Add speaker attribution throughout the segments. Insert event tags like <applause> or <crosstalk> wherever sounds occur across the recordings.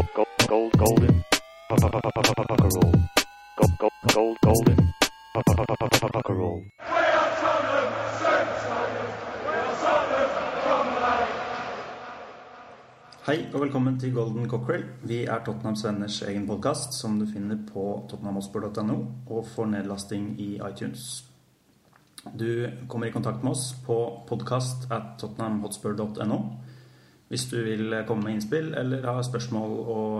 Speaker 1: Gold, gold, golden. Roll. Gold, gold, gold, golden. Roll.
Speaker 2: Hei og velkommen til Golden Cockerel. Vi er Tottenhams venners egen podkast, som du finner på tottenhamosper.no og får nedlasting i iTunes. Du kommer i kontakt med oss på podkast at tottenhamhotspur.no hvis du vil komme med innspill eller ha spørsmål og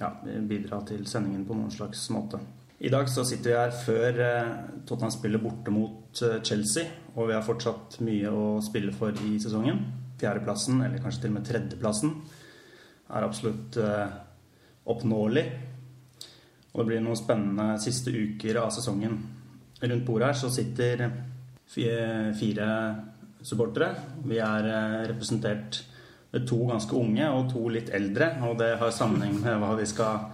Speaker 2: ja, bidra til sendingen på noen slags måte. I dag så sitter vi her før eh, Tottenham spiller borte mot eh, Chelsea, og vi har fortsatt mye å spille for i sesongen. Fjerdeplassen, eller kanskje til og med tredjeplassen, er absolutt eh, oppnåelig. Og det blir noen spennende siste uker av sesongen. Rundt bordet her så sitter fire supportere. Vi er representert to ganske unge og to litt eldre, og det har sammenheng med hva vi skal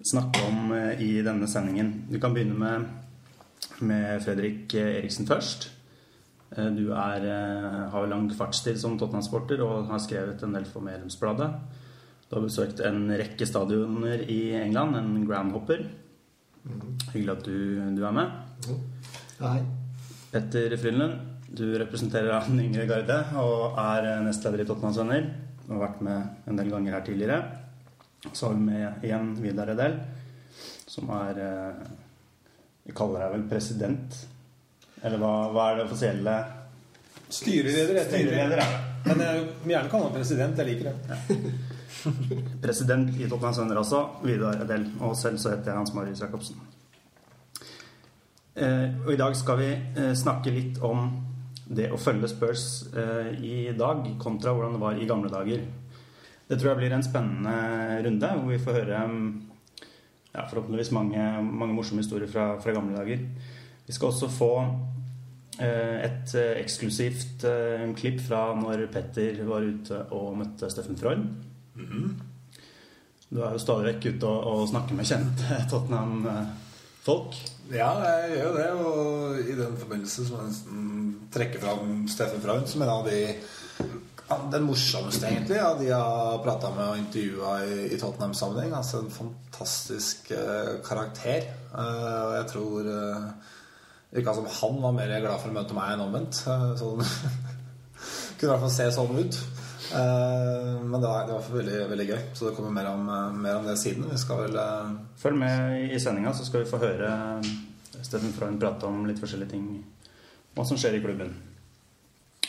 Speaker 2: snakke om eh, i denne sendingen. Vi kan begynne med, med Fredrik eh, Eriksen først. Eh, Du er, har lang fartstid som Tottenham-sporter og har skrevet en del for Medlemsbladet. Du har besøkt en rekke stadioner i England, en groundhopper. Hyggelig at du, du er med.
Speaker 3: Hei.
Speaker 2: Petter Frydenlund, du representerer den yngre garde og er eh, nestleder i Tottenhams Venner. Du har vært med en del ganger her tidligere. Så har vi med igjen Vidar Edel, som er eh, Vi kaller deg vel president? Eller hva, hva er det offisielle
Speaker 4: Styreleder.
Speaker 2: Styreleder, ja.
Speaker 4: Men jeg vil gjerne kalle ham president. Jeg liker det.
Speaker 2: President i Tottenhams Venner også, Vidar Edel. Og selv så heter jeg Hans Marius Jacobsen. Eh, og i dag skal vi snakke litt om det å følge Spurs eh, i dag kontra hvordan det var i gamle dager. Det tror jeg blir en spennende runde hvor vi får høre mm, ja, forhåpentligvis mange, mange morsomme historier fra, fra gamle dager. Vi skal også få eh, et eh, eksklusivt eh, klipp fra når Petter var ute og møtte Steffen Freund. Du er jo stadig vekk ute og, og snakker med kjente Tottenham-folk.
Speaker 4: Ja, jeg gjør jo det. Og i den forbindelse så må jeg nesten trekke fram Steffen Fraun som en av de den morsomste, egentlig, av de jeg har prata med og intervjua i, i Tottenham-sammenheng. Altså en fantastisk uh, karakter. Uh, jeg tror uh, Virka som han var mer glad for å møte meg enn omvendt. Uh, sånn <laughs> Kunne i hvert fall se sånn ut. Eh, men det var, det var veldig, veldig gøy. Så det kommer mer om, eh, mer om det siden. Vi skal vel eh,
Speaker 2: Følg med i sendinga, så skal vi få høre Steffen Freund prate om litt forskjellige ting. Hva som skjer i klubben.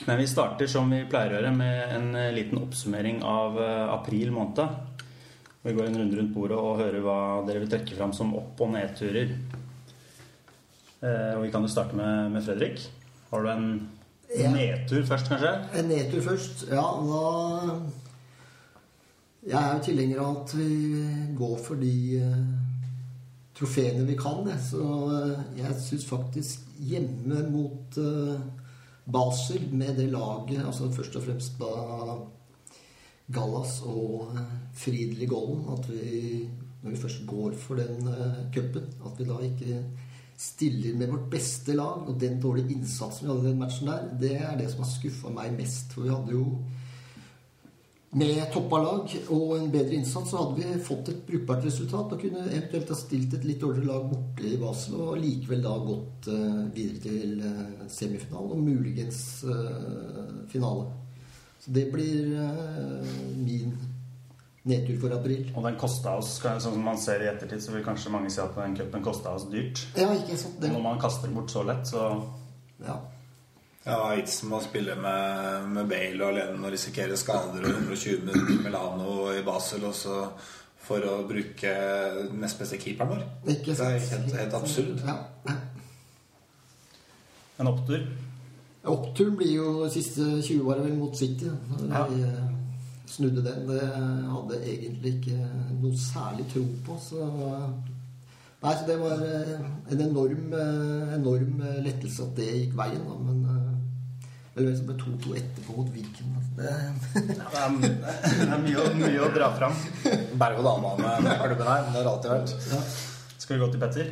Speaker 2: Men vi starter som vi pleier å gjøre, med en liten oppsummering av april måned. Vi går en runde rundt bordet og hører hva dere vil trekke fram som opp- og nedturer. Og vi kan jo starte med, med Fredrik. Har du en
Speaker 3: Ja.
Speaker 2: nedtur først, kanskje?
Speaker 3: En nedtur først. Ja, da Jeg er jo tilhenger av at vi går for de uh, trofeene vi kan. Jeg. Så uh, jeg syns faktisk hjemme mot uh, Basel, med det laget altså Først og fremst da Gallas og eh, Gollen. At vi når vi først går for den uh, cupen, at vi da ikke stiller med vårt beste lag. Og den dårlige innsatsen vi hadde i den matchen der, det er det som har skuffa meg mest. For vi hadde jo med toppa lag og en bedre innsats så hadde vi fått et brukbart resultat og kunne eventuelt ha stilt et litt dårligere lag borte i Basel og likevel da gått eh, videre til uh, semifinalen og muligens eh, finale. Så det blir eh, min nedtur for april.
Speaker 2: Og den kosta oss, sånn som man ser i ettertid, så vil kanskje mange si at den cupen kosta oss dyrt.
Speaker 3: Ja, ikke sant? Det,
Speaker 2: når man kaster bort så lett, så
Speaker 3: ja.
Speaker 4: Ja, ikke som å spille med, med Bale og Lennon og risikere skader og 120 minutter i Milano og i Basel og så for å bruke nest beste keeperen vår.
Speaker 3: Ikke
Speaker 4: Det er
Speaker 3: sant?
Speaker 4: helt, helt absurd.
Speaker 3: Ja.
Speaker 2: en opptur.
Speaker 3: Oppturen blir jo de siste 20 åra vel mot City.
Speaker 2: Ja.
Speaker 3: Eh, snudde den. Det hadde egentlig ikke noe særlig tro på. Så Nei, så det var eh, en enorm, eh, enorm eh, lettelse at det gikk veien, da. Men eller hvem som ble 2-2 etterpå mot Viken. Det,
Speaker 2: Ja, det, er, mye, mye å dra fram.
Speaker 4: Berg-og-dal-bane med klubben her. Det har alltid vært.
Speaker 2: Skal vi gå til Petter?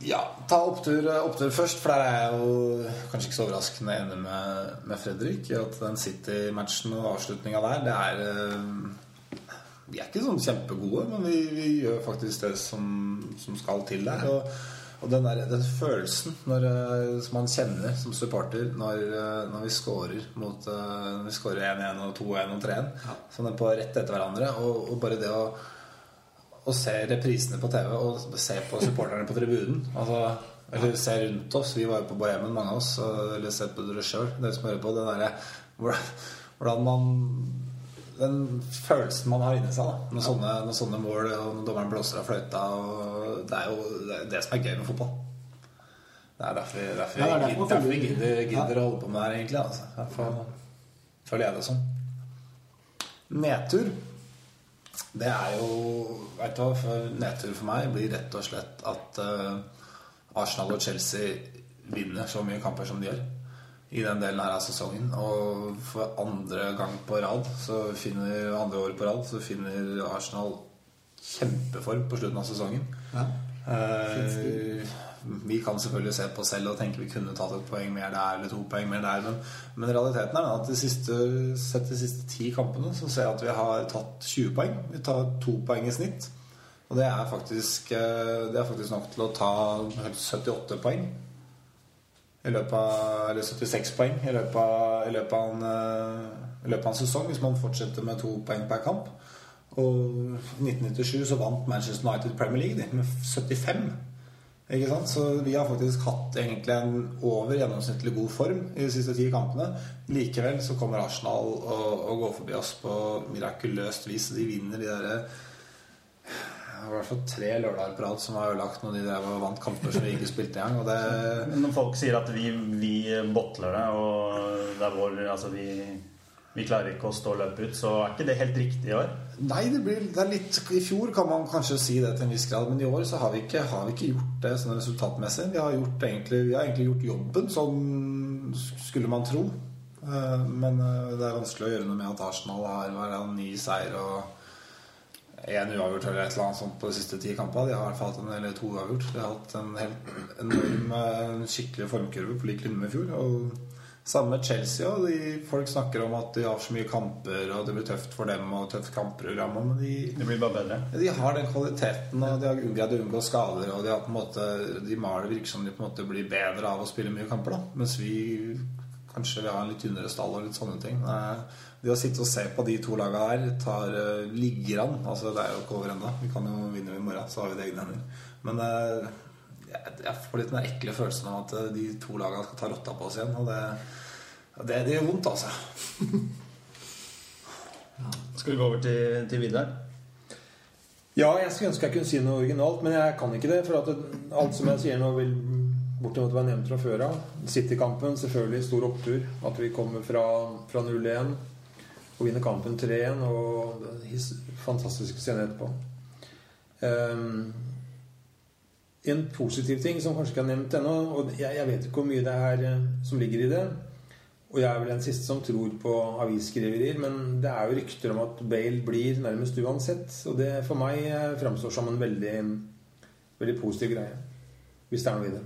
Speaker 4: Ja, ta opptur, opptur først, for der er jeg jo kanskje ikke så overraskende enig med, med Fredrik i at den City-matchen og avslutninga der, det er eh, vi er ikke sånn kjempegode, men vi, vi gjør faktisk det som, som skal til der. Og, og den, der, den følelsen når, eh, som man kjenner som supporter når, eh, når vi scorer mot eh, Når vi scorer 1-1 og 2-1 og 3-1 sånn på rett etter hverandre, og, og bare det å å se reprisene på TV og se på supporterne på tribunen. Altså, eller se rundt oss. Vi var jo på Bohemen, mange av oss. Eller sett på dere sjøl, dere som hører på. Den derre hvordan, hvordan man Den følelsen man har inni seg da når, sånne, når sånne mål og når dommeren blåser av fløyta. Og det er jo det, er det som er gøy med fotball. Det er derfor, derfor,
Speaker 3: Ja, det er derfor
Speaker 4: derfor vi gidder, gidder
Speaker 3: Ja.
Speaker 4: å holde på med det her, egentlig. Altså. Derfor føler jeg det sånn. Nedtur det er jo Vet du hva, for nedtur for meg blir rett og slett at eh, Arsenal og Chelsea vinner så mye kamper som de gjør i den delen her av sesongen. Og for andre gang på rad, så finner andre år på rad, så finner Arsenal kjempeform på slutten av sesongen.
Speaker 3: Ja.
Speaker 4: Eh, vi kan selvfølgelig se på oss selv og tenke vi kunne tatt et poeng mer der eller to poeng mer der, men, men realiteten er at de siste, sett de siste ti kampene så ser jeg at vi har tatt 20 poeng. Vi tar to poeng i snitt. Og det er faktisk, eh, det er faktisk nok til å ta 78 poeng. I løpet av, eller 76 poeng i løpet av, i løpet av, en, eh, i løpet av en sesong hvis man fortsetter med to poeng per kamp. Og i 1997 så vant Manchester United Premier League med 75. Så vi har faktisk hatt egentlig en over gjennomsnittlig god form i de siste ti kampene. Likevel så kommer Arsenal og, og går forbi oss på mirakuløst vis. De vinner de derre i hvert fall tre lørdager på rad som var ødelagt når de drev og vant kamper som vi ikke spilte engang. Det
Speaker 2: Når folk sier at vi, vi botler det, og det er vår Altså, vi, vi klarer ikke å stå løpet ut, så er ikke det helt riktig i år.
Speaker 4: Nei, det blir det er litt I fjor kan man kanskje si det til en viss grad, men i år så har vi ikke, har vi ikke gjort det sånn resultatmessig. Vi har, egentlig, vi har egentlig gjort jobben, sånn skulle man tro. Eh, Men eh, det er vanskelig å gjøre noe med at Arsenal har vært ni seier og én uavgjort eller et eller annet sånt på de siste ti kampene. De har i hvert fall hatt en eller to uavgjort. De har hatt en helt enorm, eh, en skikkelig formkurve på lik linje med i fjor. Og samme med Chelsea. Og de, folk snakker om at de har så mye kamper, og det blir tøft for dem og tøft kampprogram. Men de,
Speaker 2: Det blir bare bedre.
Speaker 4: de har den kvaliteten, og de har greid å unngå skader. Og de har på en måte De maler virker som de på en måte blir bedre av å spille mye kamper. da Mens vi kanskje vil ha en litt tynnere stall og litt sånne ting. Det å sitte og se på de to laga her tar, eh, ligger an. Altså Det er jo ikke over ennå. Vi kan jo vinne i morgen, så har vi det egne hender. Men eh, jeg, får litt den ekle følelsen av at eh, de to lagene skal ta rotta på oss igjen. Og det, det, det gjør vondt, altså. <laughs>
Speaker 2: Skal vi gå over til, til Vidar?
Speaker 5: Ja, jeg skulle ønske jeg kunne si noe originalt, men jeg kan ikke det. For at alt som jeg sier nå, vil bortimot være nevnt fra før av. City-kampen, selvfølgelig stor opptur. At vi kommer fra, fra 0-1 og vinner kampen 3-1. Og his, fantastiske scener etterpå. Ehm, en positiv ting som kanskje ikke er nevnt ennå, og jeg, jeg vet ikke hvor mye det er eh, som ligger i det. Og jeg er vel den siste som tror på avisskriverier, men det er jo rykter om at Bale blir nærmest uansett. Og det for meg eh, framstår som en veldig, veldig positiv greie. Hvis det er noe i det.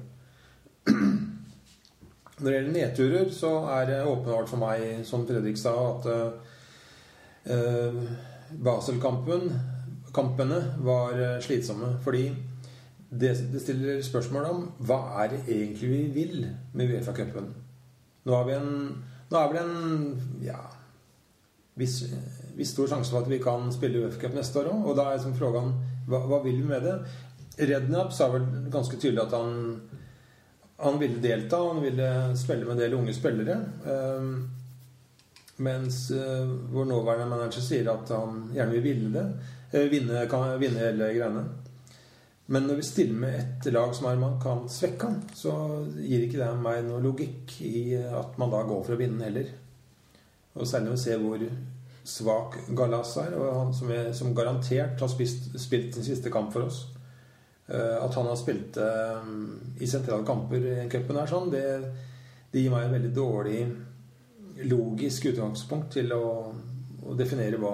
Speaker 5: <clears throat> Når det gjelder nedturer, så er det åpenbart for meg, som Fredrik sa, at uh, Basel-kampen kampene var eh, slitsomme. Fordi det, det stiller spørsmål om hva er det egentlig vi vil med Uefa-cupen. Nå har vi en Nå er vel en ja, viss, viss stor sjanse for at vi kan spille Uefa-cup neste år òg. Og da er liksom spørsmålet hva, hva vil vi med det? Rednap sa vel ganske tydelig at han han ville delta, han ville spille med en del unge spillere. Eh, mens eh, vår nåværende manager sier at han gjerne vil ville det. Eh, vinne, kan, vinne hele greiene. Men når vi stiller med et lag som er man kan svekke han, så gir ikke det meg noe logikk i at man da går for å vinne heller. Og særlig når vi ser hvor svak Galas er, og han som, er, som garantert har spist, spilt sin siste kamp for oss. Eh, At han har spilt eh, i sentrale kamper i cupen sånn, det, det gir meg en veldig dårlig logisk utgangspunkt til å, å definere hva,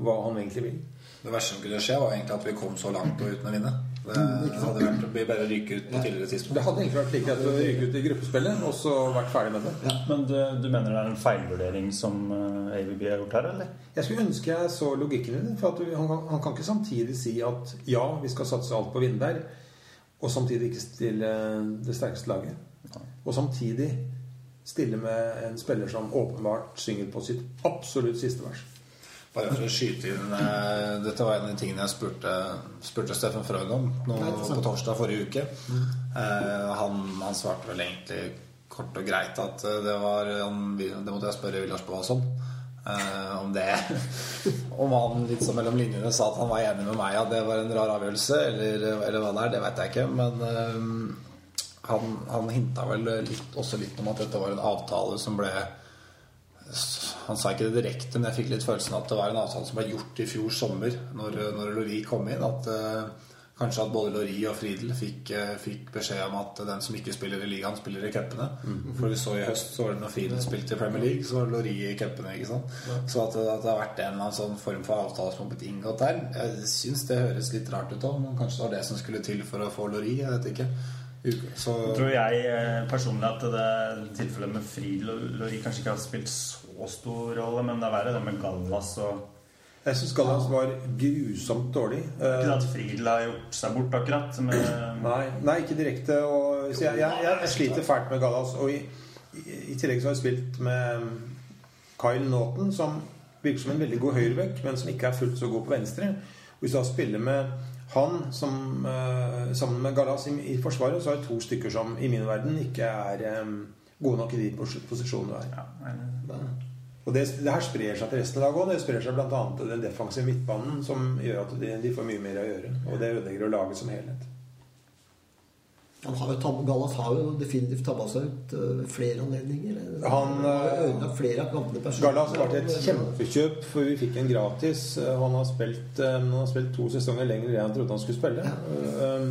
Speaker 5: hva han egentlig vil.
Speaker 4: Det verste som kunne skje, var egentlig at vi kom så langt og uten å vinne. Det hadde vært å bedre å ryke ut på tidligere tidspunkt.
Speaker 5: Det hadde egentlig vært like greit å ryke ut i gruppespillet og så vært ferdig med det.
Speaker 2: Men du, du mener det er en feilvurdering som eh, AVB har gjort her, eller?
Speaker 5: Jeg skulle ønske jeg så logikken i det. For at du, han, kan- han kan ikke samtidig si at ja, vi skal satse alt på Vindberg, og samtidig ikke stille det sterkeste laget. Og samtidig stille med en spiller som åpenbart synger på sitt absolutt siste vers.
Speaker 4: Bare for å skyte inn eh, Dette var en av de tingene jeg spurte, spurte Steffen Freud om nå på torsdag forrige uke. Eh, han, han svarte vel egentlig kort og greit at eh, det var han, Det måtte jeg spørre Villars Boasson eh, om det. <laughs> Om han litt så mellom linjene sa at han var enig med meg at det var en rar avgjørelse, eller, eller hva det er, det vet jeg ikke. Men eh, han, han hinta vel litt, også litt om at dette var en avtale som ble han sa ikke det direkte, men jeg fikk litt følelsen av at det var en avtale som ble gjort i fjor sommer, når, når Lori kom inn. At uh, kanskje at både Lori og Friedel fikk, uh, fikk beskjed om at den som ikke spiller i ligaen, spiller i cupene. For vi så i høst, så var det når Friedel spilte i Premier League, så var det Lori i cupene. Ja. Så at, det- at det har vært en eller annen sånn form for avtale som har blitt inngått der, jeg syns det høres litt rart ut òg. Men kanskje det var det som skulle til for å få Lori, jeg vet ikke. Så
Speaker 2: Tror jeg eh, personlig at det tilfellet med Friedel og Lori kanskje ikke har spilt så stor rolle, men det er verre det med Gallas og
Speaker 5: Jeg syns Gallas var grusomt dårlig. Eh,
Speaker 2: Ikke at Fridl har gjort seg bort, akkurat. Men <clears throat>
Speaker 5: Nei, nei, ikke direkte. Og, så jeg, jeg, jeg, jeg sliter fælt med Gallas. Og i, i, i tillegg så har jeg spilt med Kyle Naughton, som virker som en veldig god høyrebekk, men som ikke er fullt så god på venstre. Hvis du da spiller med han som, eh, sammen med Galas i, i forsvaret, så har det to stykker som i min verden ikke er eh, gode nok i de pos- posisjonene du er.
Speaker 2: ja, men...
Speaker 5: Og det, det her sprer seg til resten av laget òg. Det sprer seg bl.a. til den defensive midtbanen, som gjør at de, de får mye mer å gjøre. Og det ødelegger jo laget som helhet.
Speaker 3: Han har jo Gallas har jo definitivt tabba seg ut ved flere anledninger.
Speaker 5: Han,
Speaker 3: har
Speaker 5: øh,
Speaker 3: flere av gamle personer.
Speaker 5: Gallas har vært et kjempekjøp, for vi fikk en gratis. Eh, Han har spilt, eh, han har spilt to sesonger lenger enn jeg trodde han skulle spille. Eh,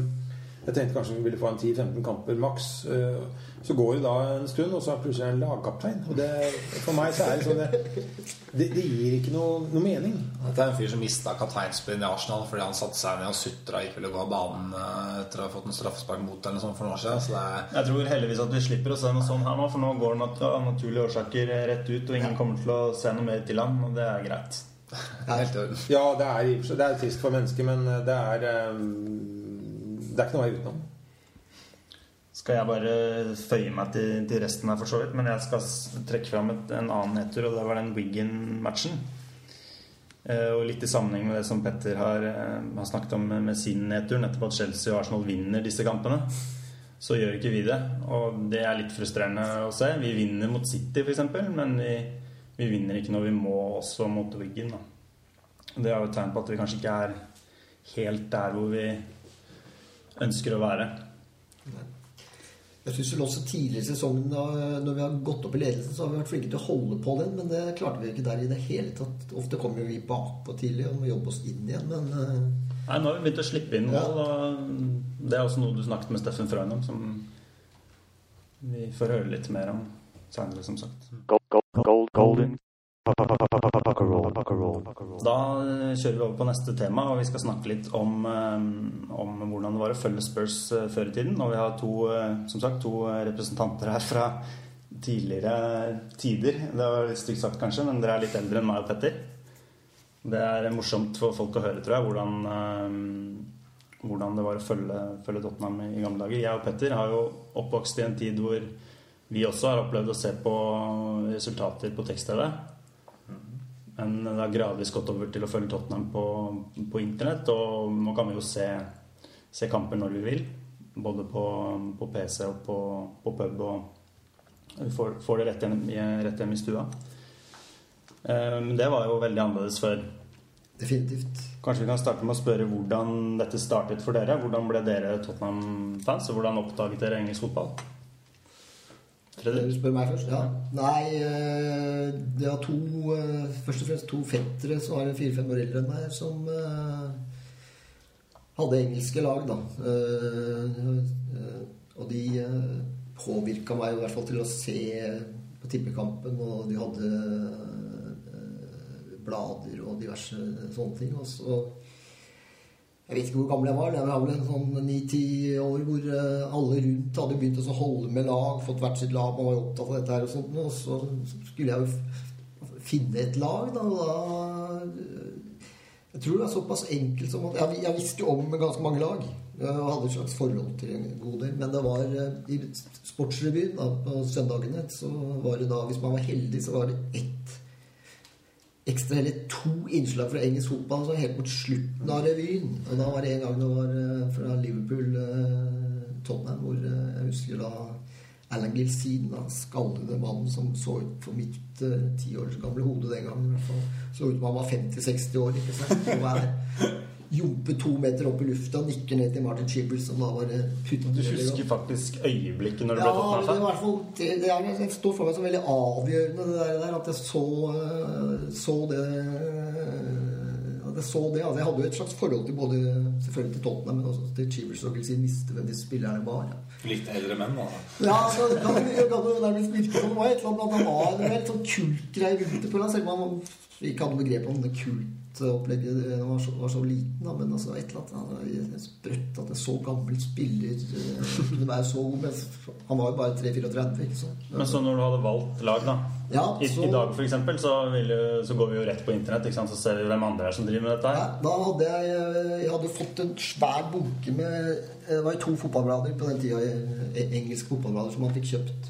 Speaker 5: Jeg tenkte kanskje vi ville få en 10-15 kamper maks. Eh, Så går det da en stund, og så er plutselig en lagkaptein. Og det, for meg så er det sånn det, det, det gir ikke noe, noe mening.
Speaker 4: Dette er en fyr som mista kapteinspillen i Arsenal fordi han satte seg ned og sutra ikke ville gå av banen eh, etter å ha fått en straffespark mot eller noe sånt for noen år siden. Så det er
Speaker 2: Jeg tror heldigvis at vi slipper å se noe sånn her nå, for nå går han nat av naturlige årsaker rett ut, og ingen kommer til å se noe mer til ham, og det er greit. <laughs>
Speaker 4: helt i orden.
Speaker 5: Ja, det er, det er trist for mennesket, men det er eh, Det er ikke noe vei utenom.
Speaker 2: Skal jeg bare føye meg til, til resten her, for så vidt. Men jeg skal trekke fram et, en annen nedtur, og det var den Wigan-matchen. Eh, og litt i sammenheng med det som Petter har, eh, har snakket om med, sin nedtur, nettopp at Chelsea og Arsenal vinner disse kampene. Så gjør ikke vi det. Og det er litt frustrerende å se. Vi vinner mot City, f.eks., men vi, vi vinner ikke når vi må også mot Wiggen. Da. Det er jo et tegn på at vi kanskje ikke er helt der hvor vi ønsker å være.
Speaker 3: Jeg syns vel også tidligere i sesongen, da, når vi har gått opp i ledelsen, så har vi vært flinke til å holde på den, men det klarte vi ikke der i det hele tatt. Ofte kommer jo vi bakpå tidlig og må jobbe oss inn igjen, men øh,
Speaker 2: Nei, nå har vi begynt å slippe inn mål, og det er også noe du snakket med Steffen Frøyen om, som vi får høre litt mer om senere, som sagt.
Speaker 1: Gold, gold, gold, golden.
Speaker 2: Da eh, kjører vi over på neste tema, og vi skal snakke litt om, eh, om hvordan det var å følge Spurs eh, før i tiden. Og vi har to, som sagt, to representanter her fra tidligere tider. Det var litt stygt sagt, kanskje, men dere er litt eldre enn meg og Petter. Det er morsomt for folk å høre, tror jeg, hvordan, hvordan det var å følge, følge Tottenham i gamle dager. Jeg og Petter har jo oppvokst i en tid hvor vi også har opplevd å se på resultater på tekst-TV. Men det har gradvis gått over til å følge Tottenham på, på internett. Og nå kan vi jo se, se kamper når vi vil. Både på, på PC og på, på pub. Og vi får, får det rett hjem, i- rett hjem i stua. Eh, Men det var jo veldig annerledes før.
Speaker 3: definitivt.
Speaker 2: Kanskje vi kan starte med å spørre hvordan dette startet for dere. Hvordan ble dere Tottenham-fans, og hvordan oppdaget dere engelsk fotball?
Speaker 3: Du spør meg først? Ja. Nei, det var to øh, Først og fremst to fettere som var fire-fem år eldre enn meg, som øh, hadde engelske lag, da. Eh, eh, og de påvirka meg i hvert fall til å se på tippekampen, og de hadde eh, blader og diverse sånne ting. Og så Jeg vet ikke hvor gammel jeg var. Jeg var vel en sånn ni-ti år hvor eh, alle rundt hadde begynt å holde med lag, fått hvert sitt lag, man var jo opptatt av dette her og sånt. Og så skulle jeg jo finne et lag, da. Da jeg tror det er såpass enkelt som at Jeg, visste jo om ganske mange lag. Jeg hadde et slags forhold til en god del. Men det var eh, i Sportsrevyen da, på søndagene, så var det da, hvis man var heldig, så var det ett ekstra eller to innslag fra engelsk fotball så helt mot slutten av revyen. Og da var det en gang det var eh, fra Liverpool eh, Tottenham, hvor eh, jeg husker da Alan Gilsiden, den skallede mannen som så ut for mitt ti uh, år gamle hode den gangen. Så ut som han var 50-60 år. ikke sant? Og jumpe to meter opp i lufta og nikker ned til Martin Chibbles, som da var eh, putta
Speaker 2: Du husker faktisk øyeblikket når du
Speaker 3: ja, ble
Speaker 2: Tottenham-fan?
Speaker 3: hvert fall, det, det, er, det står for meg som veldig avgjørende det der, at jeg så, eh, så det at jeg så det. Altså, jeg hadde jo et slags forhold til både selvfølgelig til Tottenham, men også til Chivers og si visste hvem de spillerne var.
Speaker 4: Litt eldre menn, da.
Speaker 3: Ja, så da kan jo nærmest virke som det var et eller annet at han var en helt sånn kultgreie rundt det selv om han ikke hadde begrep om det kultopplegget da han var, så- var så liten. Da, men altså et eller annet han var sprøtt at en så gammel spiller eh, <laughs> kunne være så god. Men han var jo bare 3-34, ikke.
Speaker 2: Men så når du hadde valgt lag, da
Speaker 3: Ja,
Speaker 2: I,
Speaker 3: så-
Speaker 2: I dag for eksempel, så, jo, så går vi jo rett på internett, ikke sant? så ser vi hvem andre er som driver med dette
Speaker 3: Ja,
Speaker 2: her.
Speaker 3: da hadde jeg Jeg hadde fått en svær bunke med Det var to fotballblader på den tida, eh, engelske fotballblader, som man fikk kjøpt.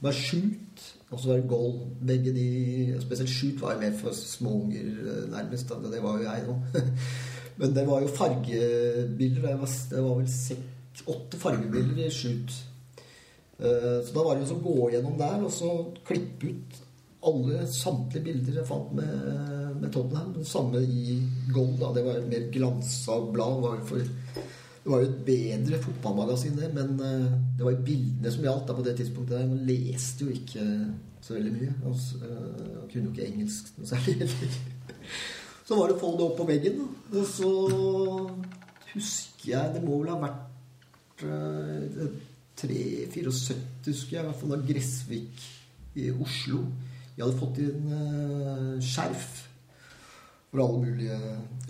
Speaker 3: Det var Shoot, og så var det Goal. Begge de Spesielt Shoot var jo mer for småunger, eh, nærmest. Da. Det var jo jeg òg. <laughs> Men det var jo fargebilder. Det var, det var vel åtte fargebilder i Shoot. Eh, Så da var det jo å gå gjennom der og så klippe ut alle samtlige bilder jeg fant med, med Tottenham. Samme i Gold. Da. Det var mer glansa blad. Var for, det var jo et bedre fotballmagasin, det. Men eh, det var jo bildene som gjaldt på det tidspunktet. der. Man leste jo ikke så veldig mye. Og eh, og kunne jo ikke engelsk noe særlig. <laughs> Så var det å få det opp på veggen. Og så husker jeg Det må vel ha vært eh, 3-74, husker jeg. I hvert fall da Gressvik i Oslo. De hadde fått inn eh, skjerf for alle mulige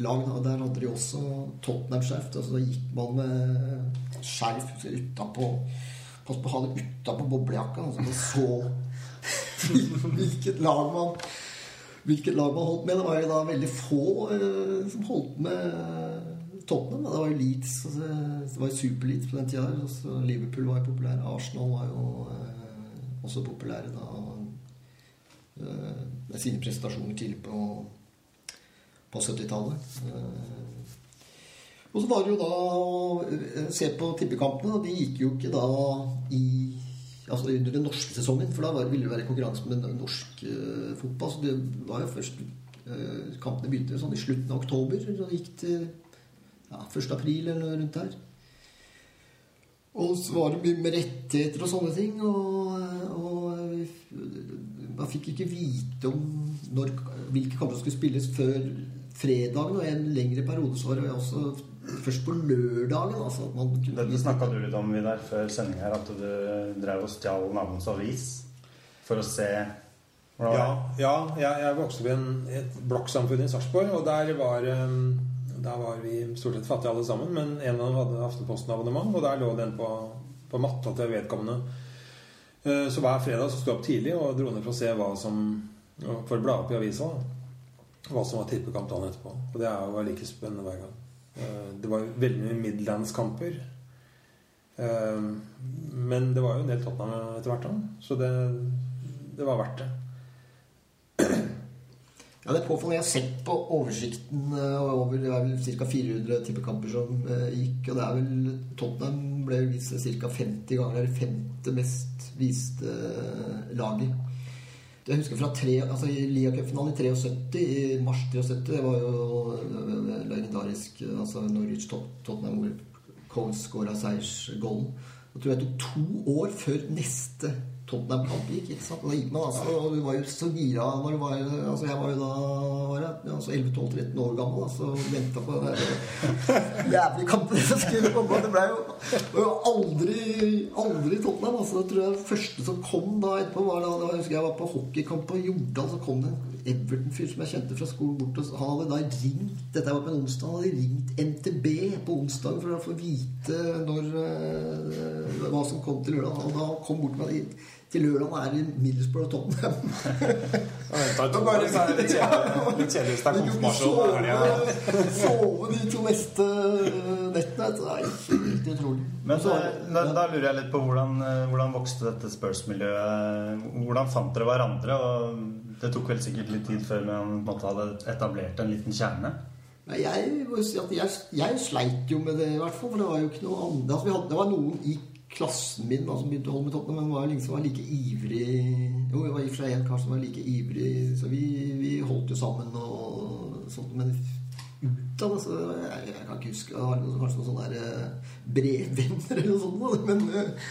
Speaker 3: lag. Da. Der hadde de også Tottenham-skjerf. Altså, da gikk man med skjerf utapå Pass på å ha det utapå boblejakka. så man så <laughs> hvilket lag man Hvilket lag man holdt med. Det var jo da veldig få eh, som holdt med Tottenham. Det var jo Leeds Det var jo Super-Leeds på den tida. Liverpool var jo populær. Arsenal var jo eh, også populære da. eh, med sine prestasjoner tidlig på, på 70-tallet. Eh, og så var det jo da å se på tippekampene. De gikk jo ikke da i Altså under den norske sesongen, for da var, ville det være konkurranse med norsk eh, fotball. Så det var jo først eh, Kampene begynte sånn i slutten av oktober. Og gikk til ja, 1. april eller noe rundt der. Og så var det mye med rettigheter og sånne ting. Og, og man fikk ikke vite om når, hvilke kamper som skulle spilles før fredagen. Og i en lengre periode så var det også først på lørdagen. Altså at man kunne
Speaker 2: Dette snakka du litt om Vidar, før sending her, at du drev og stjal naboens avis for å se hvordan
Speaker 5: det
Speaker 2: var Ja,
Speaker 5: ja jeg, jeg vokste opp i en, et blokksamfunn i Sarpsborg, og der var, um, der var vi stort sett fattige alle sammen. Men en av dem hadde Aftenposten-abonnement, og der lå den på, på matta til vedkommende. Eh, Så hver fredag så sto jeg opp tidlig og dro ned for å se hva som For å bla opp i avisa. Hva som var tippekamp dagen etterpå. Og det jo like spennende hver gang. Eh, Det var veldig mye Midlandskamper. Eh, Men det var jo en del Tottenham etter hvert. Så det, det var verdt det.
Speaker 3: Ja, det er påfallende. Jeg har sett på oversikten eh, over det er vel ca. 400 tippekamper som eh, gikk. Og det er vel Tottenham ble vist ca. 50 ganger. Det er det femte mest viste eh, laget. Jeg husker fra tre, altså Lia-cupfinalen i 73, i mars 73, det var jo legendarisk. Altså Norwich Tottenham hvor Coles skåra seiersgolden. Jeg tror jeg tok to år før neste Tottenham-kamp gikk. ikke sant? Og da gikk man altså, og du var jo så gira når du var Altså Jeg var jo da altså 11-12-13 år gammel altså, venta på den <laughs> jævlige kampen som skulle komme. Det ble jo, var jo aldri, aldri Tottenham. Altså, jeg tror jeg første som kom da etterpå, var da, da jeg husker jeg var på hockeykamp på Jordal. Så kom det en Everton-fyr som jeg kjente fra skolen bort. Og hadde da ringt Dette var på en onsdag. Han hadde ringt NTB på onsdag for å få vite når, eh, hva som kom til lørdag. Og da kom bort med det til lørdag er <laughs> det Middlesbrough Tottenham.
Speaker 4: Litt kjedelig- hvis det er konfirmasjon.
Speaker 3: sove, de to neste nettene. Det er helt utrolig.
Speaker 2: Men
Speaker 3: Så-
Speaker 2: eh, da, da lurer jeg litt på hvordan, eh, hvordan vokste dette Spurs-miljøet? Hvordan fant dere hverandre? Og det tok vel sikkert litt tid før man måte hadde etablert en liten kjerne?
Speaker 3: Jeg, jeg, jeg sleit jo med det, i hvert fall. For det var jo ikke noe annet altså, vi hadde, Det var noen i klassen min da, som begynte å holde med Tottenham, men var liksom var like ivrig Jo, det var i og for seg en kar som var like ivrig, så vi, vi holdt jo sammen og sånt. Men ut av det, så jeg, jeg kan ikke huske Har noe, Kanskje noen sånne der, eh, brevvenner eller noe sånt. Men eh,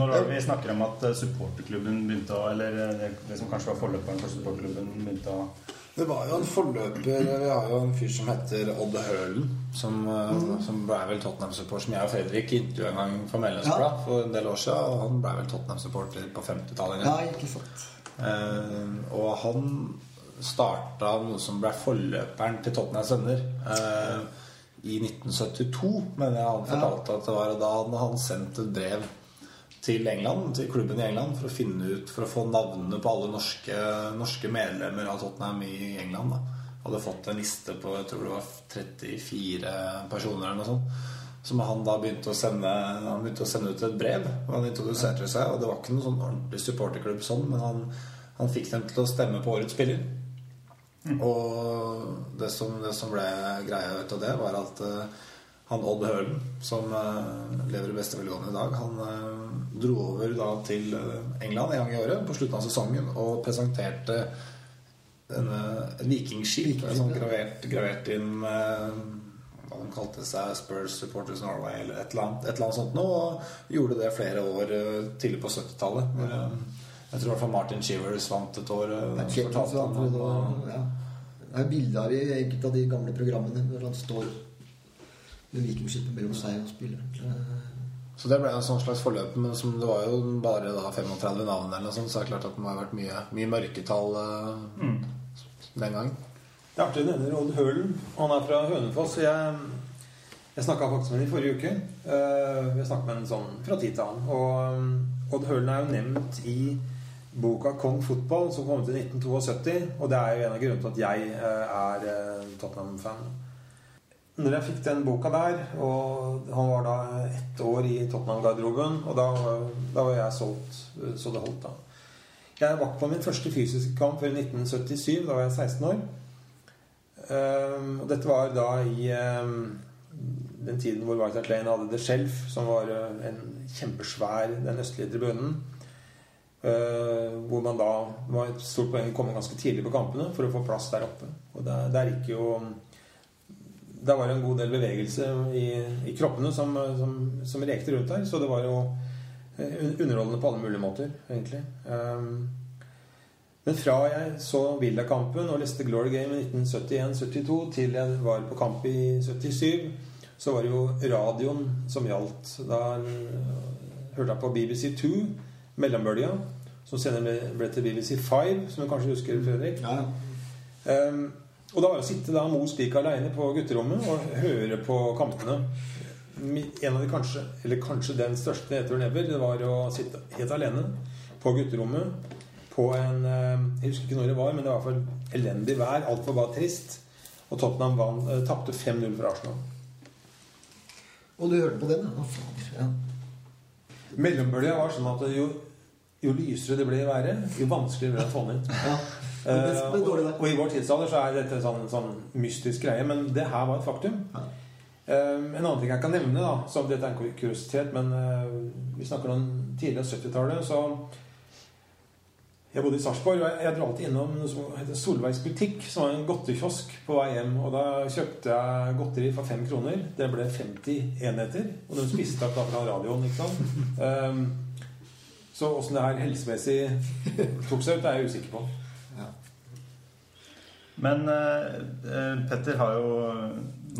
Speaker 2: Når vi snakker om at eh, supporterklubben begynte å Eller eh, det, det som kanskje var forløperen for supporterklubben, begynte å
Speaker 4: Det var jo en forløper Vi har jo en fyr som heter Odd Hølen, som, mm. som ble vel Tottenham-support, som jeg og Fredrik intervjuet en gang for Medlemsblad
Speaker 3: Ja.
Speaker 4: for en del år siden. Og han ble vel Tottenham-supporter på 50-tallet. en
Speaker 3: ja, ikke sant.
Speaker 4: Eh, og han starta noe som ble forløperen til Tottenhams Venner. Eh, I 1972, mener jeg han fortalte at det var. Og da hadde han sendt et brev til England, til klubben i England for å finne ut, for å få navnene på alle norske, norske medlemmer av Tottenham i England. da Hadde fått en liste på jeg tror det var 34 personer eller noe sånt. Som han da begynte å sende Han begynte å sende ut et brev. Og han introduserte seg. Og det var ikke noen sånn ordentlig supporterklubb sånn, men han, han fikk dem til å stemme på årets spiller. Og det som, det som ble greia ut av det, var at eh, han Odd Hølen, som eh, lever i beste velgående i dag, han eh, dro over da til eh, England en gang i året på slutten av sesongen og presenterte en, en vikingskip sånn gravert, gravert inn hva de kalte seg Spurs Supporters Norway eller et eller annet, et eller annet sånt noe. Og gjorde det flere år tidlig på 70-tallet. hvor, eh, Jeg tror i hvert fall Martin Chivers vant et år.
Speaker 3: Det er ja. Er bilder i enkelte av de gamle programmene hvor han står med vikingskipet mellom seg og spilleren.
Speaker 4: Så det ble en sånn slags forløp, men som det var jo bare da 35 navn eller noe sånt, så er det klart at det må ha vært mye, mye mørketall eh, den gangen.
Speaker 5: Det er artig du nevner Odd Hølen. Han er fra Hønefoss. Jeg, jeg snakka faktisk med ham i forrige uke. Uh, Vi snakket med ham sånn fra tid til annen. Og um, Odd Hølen er jo nevnt i boka 'Kong fotball', som kom ut i 1972. Og det er jo en av grunnene til at jeg uh, er Tottenham-fan. Når jeg fikk den boka der, og han var da ett år i Tottenham-garderoben, og da, da var jeg solgt så det holdt, da. Jeg var på min første fysiske kamp før 1977. Da var jeg 16 år. Um, og dette var da i um, den tiden hvor White Hart Lane hadde The Shelf, som var eh, en kjempesvær den østlige tribunen. Uh, hvor man da det var et stort poeng å komme ganske tidlig på kampene for å få plass der oppe. Og der, der gikk jo Der var det en god del bevegelse i, i kroppene som, som, som rekte rundt der. Så det var jo eh, underholdende på alle mulige måter, egentlig. Ehm, men fra jeg så Villa-kampen og leste Glory Game i 1971-72 til jeg var på kamp i 77, så var det jo radioen som gjaldt. Da øh, hørte jeg på BBC2, mellombølga, som senere ble, til BBC5, som du kanskje husker, Fredrik.
Speaker 3: Ja,
Speaker 5: Ehm, og da var det å sitte da Mo Spik aleine på gutterommet og høre på kampene. En av de kanskje, eller kanskje den største nedturen ever, det var å sitte helt alene på gutterommet på en eh, Jeg husker ikke når det var, men det var for elendig vær. Alt var bare trist. Og Tottenham eh, tapte 5-0 for Arsenal.
Speaker 3: Og du hørte på den, ja? Å. Ja.
Speaker 5: Mellombølga var sånn at jo, jo lysere det ble i været, jo vanskeligere ble det å få den inn. Eh, og, og i vår tidsalder så er dette en sånn, sånn mystisk greie, men det her var et faktum.
Speaker 3: Ja.
Speaker 5: Eh, en annen ting jeg kan nevne, da, som dette er en kuriositet, men uh, vi snakker om tidligere 70-tallet, så jeg bodde i Sarpsborg, og jeg, jeg dro alltid innom noe som heter Solveigs butikk, som var en godtekiosk på vei hjem. Og da kjøpte jeg godteri for fem kroner. Det ble 50 enheter. Og de spiste opp da fra radioen, ikke sant. Um, <laughs> så åssen det her helsemessig tok seg ut, er jeg usikker på.
Speaker 2: Men eh, eh, Petter har jo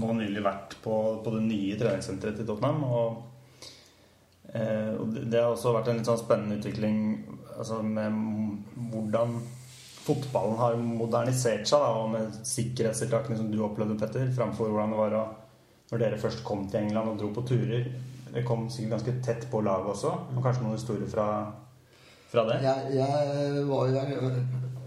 Speaker 2: nå nylig vært på, på det nye treningssenteret til Tottenham. Og, eh, og det har også vært en litt sånn spennende utvikling altså med hvordan fotballen har modernisert seg, da, og med sikkerhetstiltakene som du opplevde, Petter, framfor hvordan det var å, når dere først kom til England og dro på turer. Det kom sikkert ganske tett på laget også, og kanskje noen historier fra, fra det?
Speaker 3: Jeg, jeg var jo jeg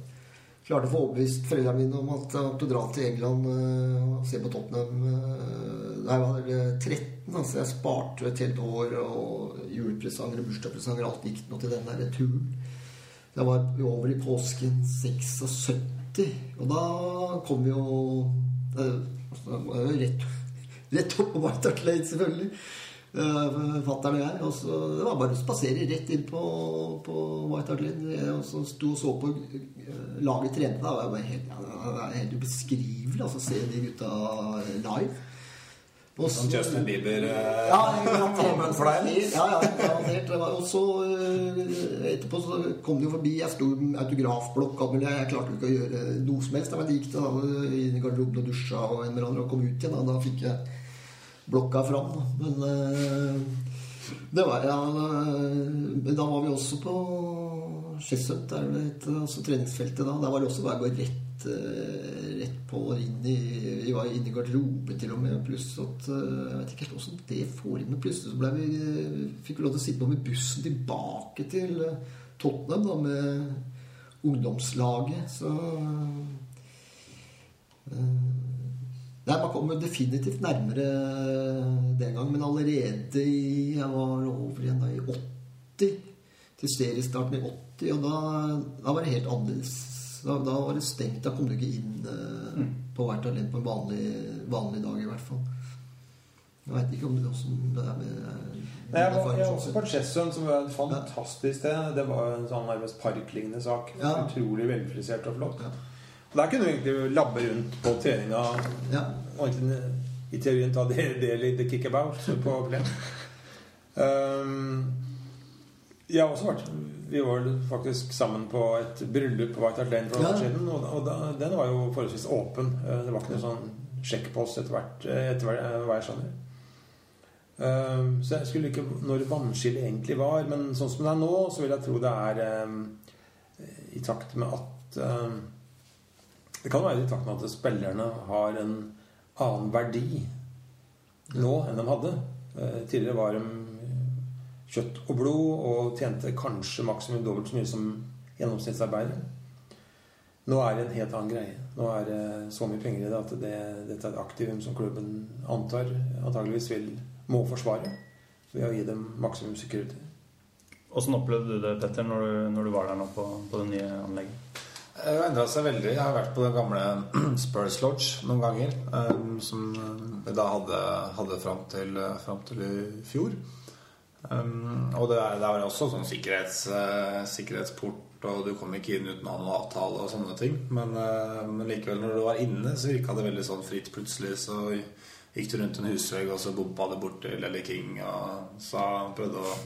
Speaker 3: klarte å få overbevist foreldrene mine om at jeg måtte dra til England eh, og se på Tottenham eh, da jeg var eh, 13. Altså jeg sparte et helt år, og julepresanger og bursdagspresanger alt gikk nå til den der turen. Jeg var over i påsken 76, og da kom eh, altså, det jo rett, rett opp på White Hart Lane, selvfølgelig. Uh, Fattern og jeg. Og så, det var bare å spasere rett inn på, på White Hart Lane. Jeg også sto og så på uh, laget trente. Da. Det var helt, ja, det helt ubeskrivelig altså, å se de gutta live. Og så-
Speaker 4: Justin Bieber eh,
Speaker 3: ja, garantert. <laughs>
Speaker 4: moment for deg?
Speaker 3: Ja, ja, garantert. Og så eh, etterpå så kom de jo forbi. Jeg sto i autografblokka, men jeg, klarte jo ikke å gjøre noe som helst. Men jeg gikk da, inn i garderoben og dusja og en med annen og kom ut igjen. Og da fikk jeg blokka fram. Men eh, det var ja, Da var vi også på Skjesund, der det het, altså treningsfeltet da. Der var det også bare å gå rett, eh, rett på inn i Vi var inne i garderoben til og med. Pluss at eh, Jeg vet ikke helt åssen det inn, men plutselig så ble vi, fikk vi lov til å sitte på med bussen tilbake til Tottenham da, med ungdomslaget. Så eh, Nei, Man kommer definitivt nærmere den gang, men allerede i Jeg var over igjen da i 80, til seriestarten i 80, og da, da var det helt annerledes. Da, da var det stengt. Da kom du ikke inn eh, på hvert talent på en vanlig, vanlig dag, i hvert fall. Jeg veit ikke om det, også, det er med
Speaker 5: Nei, Jeg var, jeg var også på Chessum, som var et fantastisk sted. Det var en sånn nærmest parklignende sak.
Speaker 3: Ja.
Speaker 5: Utrolig velfrisert og flott.
Speaker 3: Ja.
Speaker 5: Der kunne du egentlig labbe rundt på treninga
Speaker 3: Ja.
Speaker 5: og i teorien ta del i the kickabout på plen. Um, jeg har også vært Vi var faktisk sammen på et bryllup på White Hart Lane for noen
Speaker 3: Ja.
Speaker 5: år siden. Og, og da, den var jo forholdsvis åpen. Eh, Det var ikke noe sånn sjekkpost etter hvert, eh, etter eh, hva jeg skjønner. Um, så jeg skulle ikke når vannskillet egentlig var. Men sånn som det er nå, så vil jeg tro det er um, i takt med at um, Det kan være i takt med at spillerne har en annen verdi nå enn de hadde. Eh, tidligere var de kjøtt og blod og tjente kanskje maksimum dobbelt så mye som gjennomsnittsarbeider. Nå er det en helt annen greie. Nå er det så mye penger i det at det, dette er et aktivum som klubben antar antageligvis vil, må forsvare ved å gi dem maksimum sikkerhet.
Speaker 2: Åssen opplevde du det, Petter, når du, når du var der nå på, på det nye anlegget?
Speaker 4: Det har endra seg veldig. Jeg har vært på den gamle <clears throat> Spurs Lodge noen ganger. eh, Som vi da hadde, hadde fram, til, fram til i fjor. Um, og det er, det er også sånn sikkerhets, eh, sikkerhetsport, og du kom ikke inn uten å ha noen avtale og sånne ting. Men, eh, men likevel, når du var inne, så virka det veldig sånn fritt. Plutselig så gikk du rundt en husvegg, og så bompa det bort til King og sa, prøvde å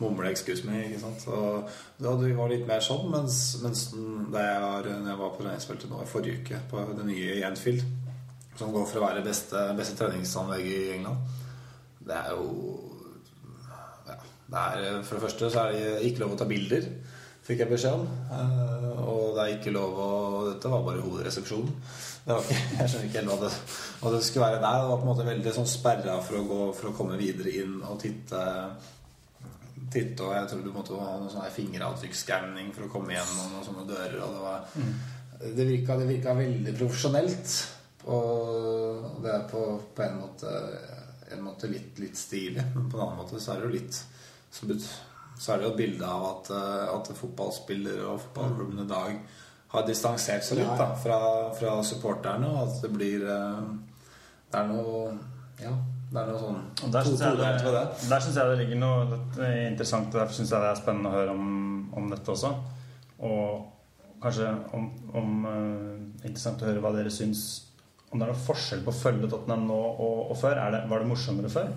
Speaker 4: mumle 'excuse me'. ikke sant? Så da det var litt mer sånn, mens, mens da jeg var, jeg var på treningsfeltet nå i forrige uke, på det nye Enfield, som går for å være beste, beste treningsanlegget i England, det er jo ja, det er, For det første så er det ikke lov å ta bilder, fikk jeg beskjed om. Eh, Og det er ikke lov å Dette var bare hovedresepsjonen. Ikke, jeg skjønner ikke helt hva det, hva det skulle være der. Det var på en måte veldig sånn sperra for å, gå, for å komme videre inn og titte titte, og jeg tror du måtte ha noe sånn fingeravtrykksskanning for å komme gjennom noen sånne dører. Og det, var, det, virka, det virka veldig profesjonelt. Og det er på, på en måte, en måte litt, litt stilig, men på en annen måte så er det jo litt så, så er det jo et bilde av at, at fotballspillere og fotballklubben i dag har distansert seg litt da, fra, fra supporterne, og at det blir eh, Det er noe Ja, det er noe sånn
Speaker 2: Og Der syns jeg, det, jeg ligger noe litt interessant, og derfor syns jeg det er spennende å høre om, om dette også. Og kanskje om, om uh, interessant å høre hva dere syns Om det er noe forskjell på å følge Tottenham nå og, og før. Det, var det morsommere før?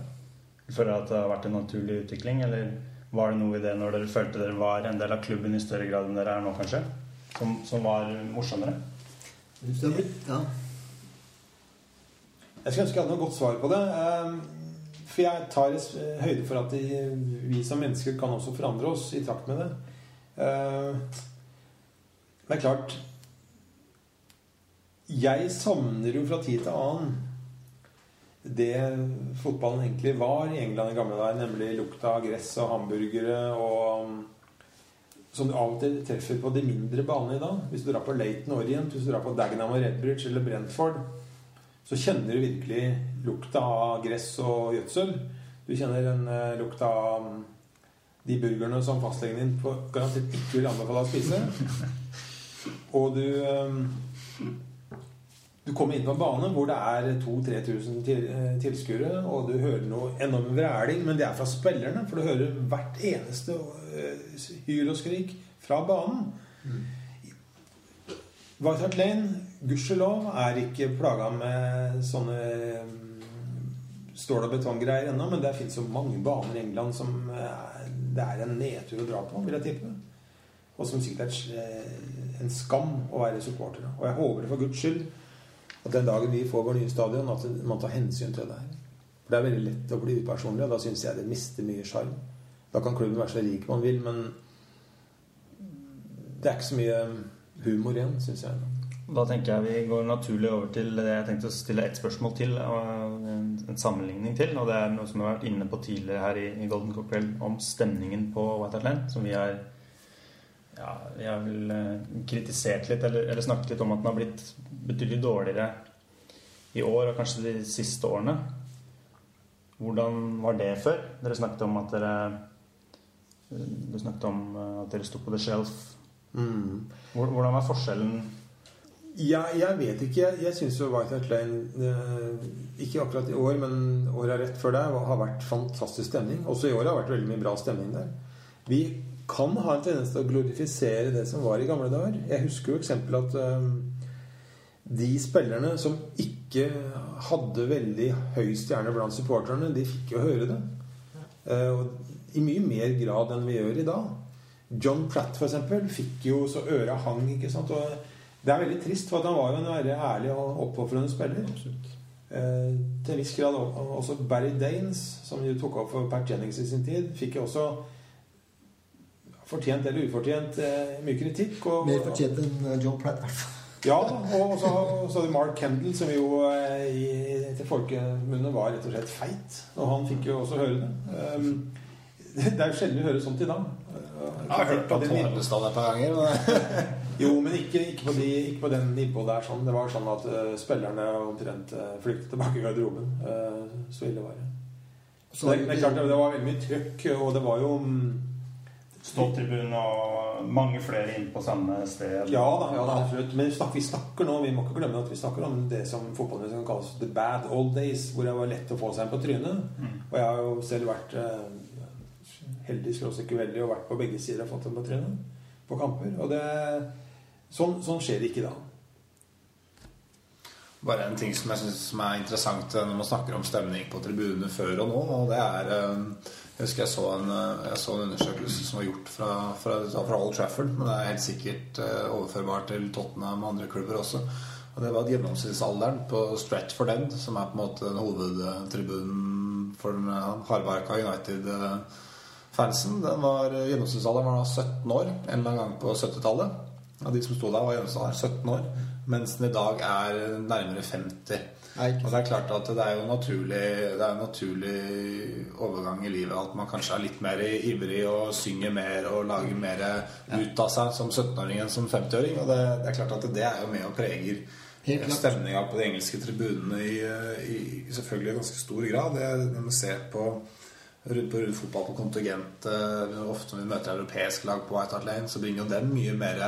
Speaker 2: Føler dere at det har vært en naturlig utvikling, eller var det noe i det når dere følte dere var en del av klubben i større grad enn dere er nå, kanskje? Som, som var morsommere?
Speaker 3: Ja.
Speaker 5: Jeg skulle ønske jeg hadde noe godt svar på det. ehm, For jeg tar høyde for at vi som mennesker kan også forandre oss i takt med det. Eh, Det er klart Jeg savner jo fra tid til annen det fotballen egentlig var i England i gamle dager, nemlig lukta av gress og hamburgere og um, som du til treffer på de mindre banene i dag. Hvis du drar på Laton Orient, hvis du drar på Dagenham og Redbridge eller Brentford, så kjenner du virkelig lukta av gress og gjødsel. Du kjenner den uh, lukta av um, de burgerne som fastlegen din på garantert ikke vil anbefale å spise. <laughs> Og du um, du kommer inn på en bane hvor det er 2000-3000 til, eh, tilskuere, og du hører noe enorm vræling, men det er fra spillerne, for du hører hvert eneste eh, hyl og skrik fra banen. White Hart Lane, gudskjelov, er ikke plaga med sånne mm, stål- og betonggreier ennå, men det fins så mange baner i England som eh, det er en nedtur å dra på, vil jeg tippe. Og som sikkert er eh, en skam å være supporter av. Og jeg håper det for Guds skyld at den dagen vi får vår nye stadion, at man tar hensyn til det her. For det er veldig lett å bli upersonlig, og da syns jeg det mister mye sjarm. Da kan klubben være så rik man vil, men det er ikke så mye humor igjen, syns jeg.
Speaker 2: Da tenker jeg vi går naturlig over til det jeg tenkte å stille ett spørsmål til. Og en, en sammenligning til. Og det er noe som vi har vært inne på tidligere her i, i Golden Cocktail om stemningen på White Atlant. Som vi har ja, vi har vel eh, kritisert litt, eller, eller snakket litt om at den har blitt betydelig dårligere i år og kanskje de siste årene. Hvordan var det før? Dere snakket om at dere Du snakket om eh, at dere sto på The Shelf. Hvor- Hvordan er forskjellen
Speaker 5: Ja, jeg vet ikke. Jeg, jeg syns jo White Hart Lane eh, Ikke akkurat i år, men åra rett før der har vært fantastisk stemning. Også i år har det vært veldig mye bra stemning der. Vi kan ha en tendens til å glorifisere det som var i gamle dager. Jeg husker jo eksempel at eh, de spillerne som ikke hadde veldig høy stjerne blant supporterne, de fikk jo høre det. Eh, og I mye mer grad enn vi gjør i dag. John Pratt, for eksempel, fikk jo så øra hang. ikke sant? Og det er veldig trist, for han var jo en veldig ærlig og oppofrende spiller. Eh, til en viss grad også Barry Danes, som jo tok opp for Pat Jennings i sin tid, fikk jo også fortjent eller ufortjent eh, mye kritikk. Og,
Speaker 3: Mer fortjent enn eh, John Pratt, i hvert fall.
Speaker 5: ja, og så så hadde vi Mark Kendall, som jo eh, i, til folkemunne var rett og slett feit. Og han fikk jo også høre det. Um, <laughs> det er jo sjelden vi hører sånt i dag.
Speaker 4: Jeg har hørt på Tårnestad et par ganger. Men <laughs>
Speaker 5: Jo, men ikke, ikke, på de, ikke på den nivået der. Sånn. Det var sånn at uh, spillerne omtrent uh, flyktet tilbake i garderoben. Uh, så ille var det. Så det, det klart det, var veldig mye trøkk, og det var jo um,
Speaker 2: Ståtribun og mange flere inn på samme sted?
Speaker 5: Ja da, ja, da absolutt. Men vi snakker, vi snakker nå Vi må ikke glemme at vi snakker om det som fotballmennesker kan kalles the bad old days, hvor det var lett å få seg en på trynet. Og jeg har jo selv vært heldig ikke uheldig og vært på begge sider og fått dem på trynet på kamper. Og det Sånn, sånn skjer det ikke da.
Speaker 4: Bare en ting som jeg synes som er interessant eh, når man snakker om stemning på tribunene før og nå. Og det er eh, Jeg husker jeg så en, eh, jeg så en undersøkelse som var gjort fra, fra, fra Old Trafford. Men det er helt sikkert overførbart til Tottenham og andre klubber også. Og det var at gjennomsnittsalderen på Stratford End, som er på en måte hovedtribunen for den hardbarka United-fansen, den var gjennomsnittsalderen var da 17 år en eller annen gang på 70-tallet. Av de som sto der, var gjennomsnittsalderen 17 år. Mens den i dag er nærmere 50.
Speaker 3: Nei,
Speaker 4: Og det er klart at det er jo naturlig Det er en naturlig overgang i livet at man kanskje er litt mer ivrig og synger mer og lager mer ut av seg som 17-åring enn som 50-åring. Og det, det er klart at det er jo med og preger stemninga på de engelske tribunene i, i, i selvfølgelig ganske stor grad. Det, når man ser på rundt på rundt fotball på kontingent eh, Ofte når vi møter europeisk lag på White Hart Lane, så bringer jo det mye mer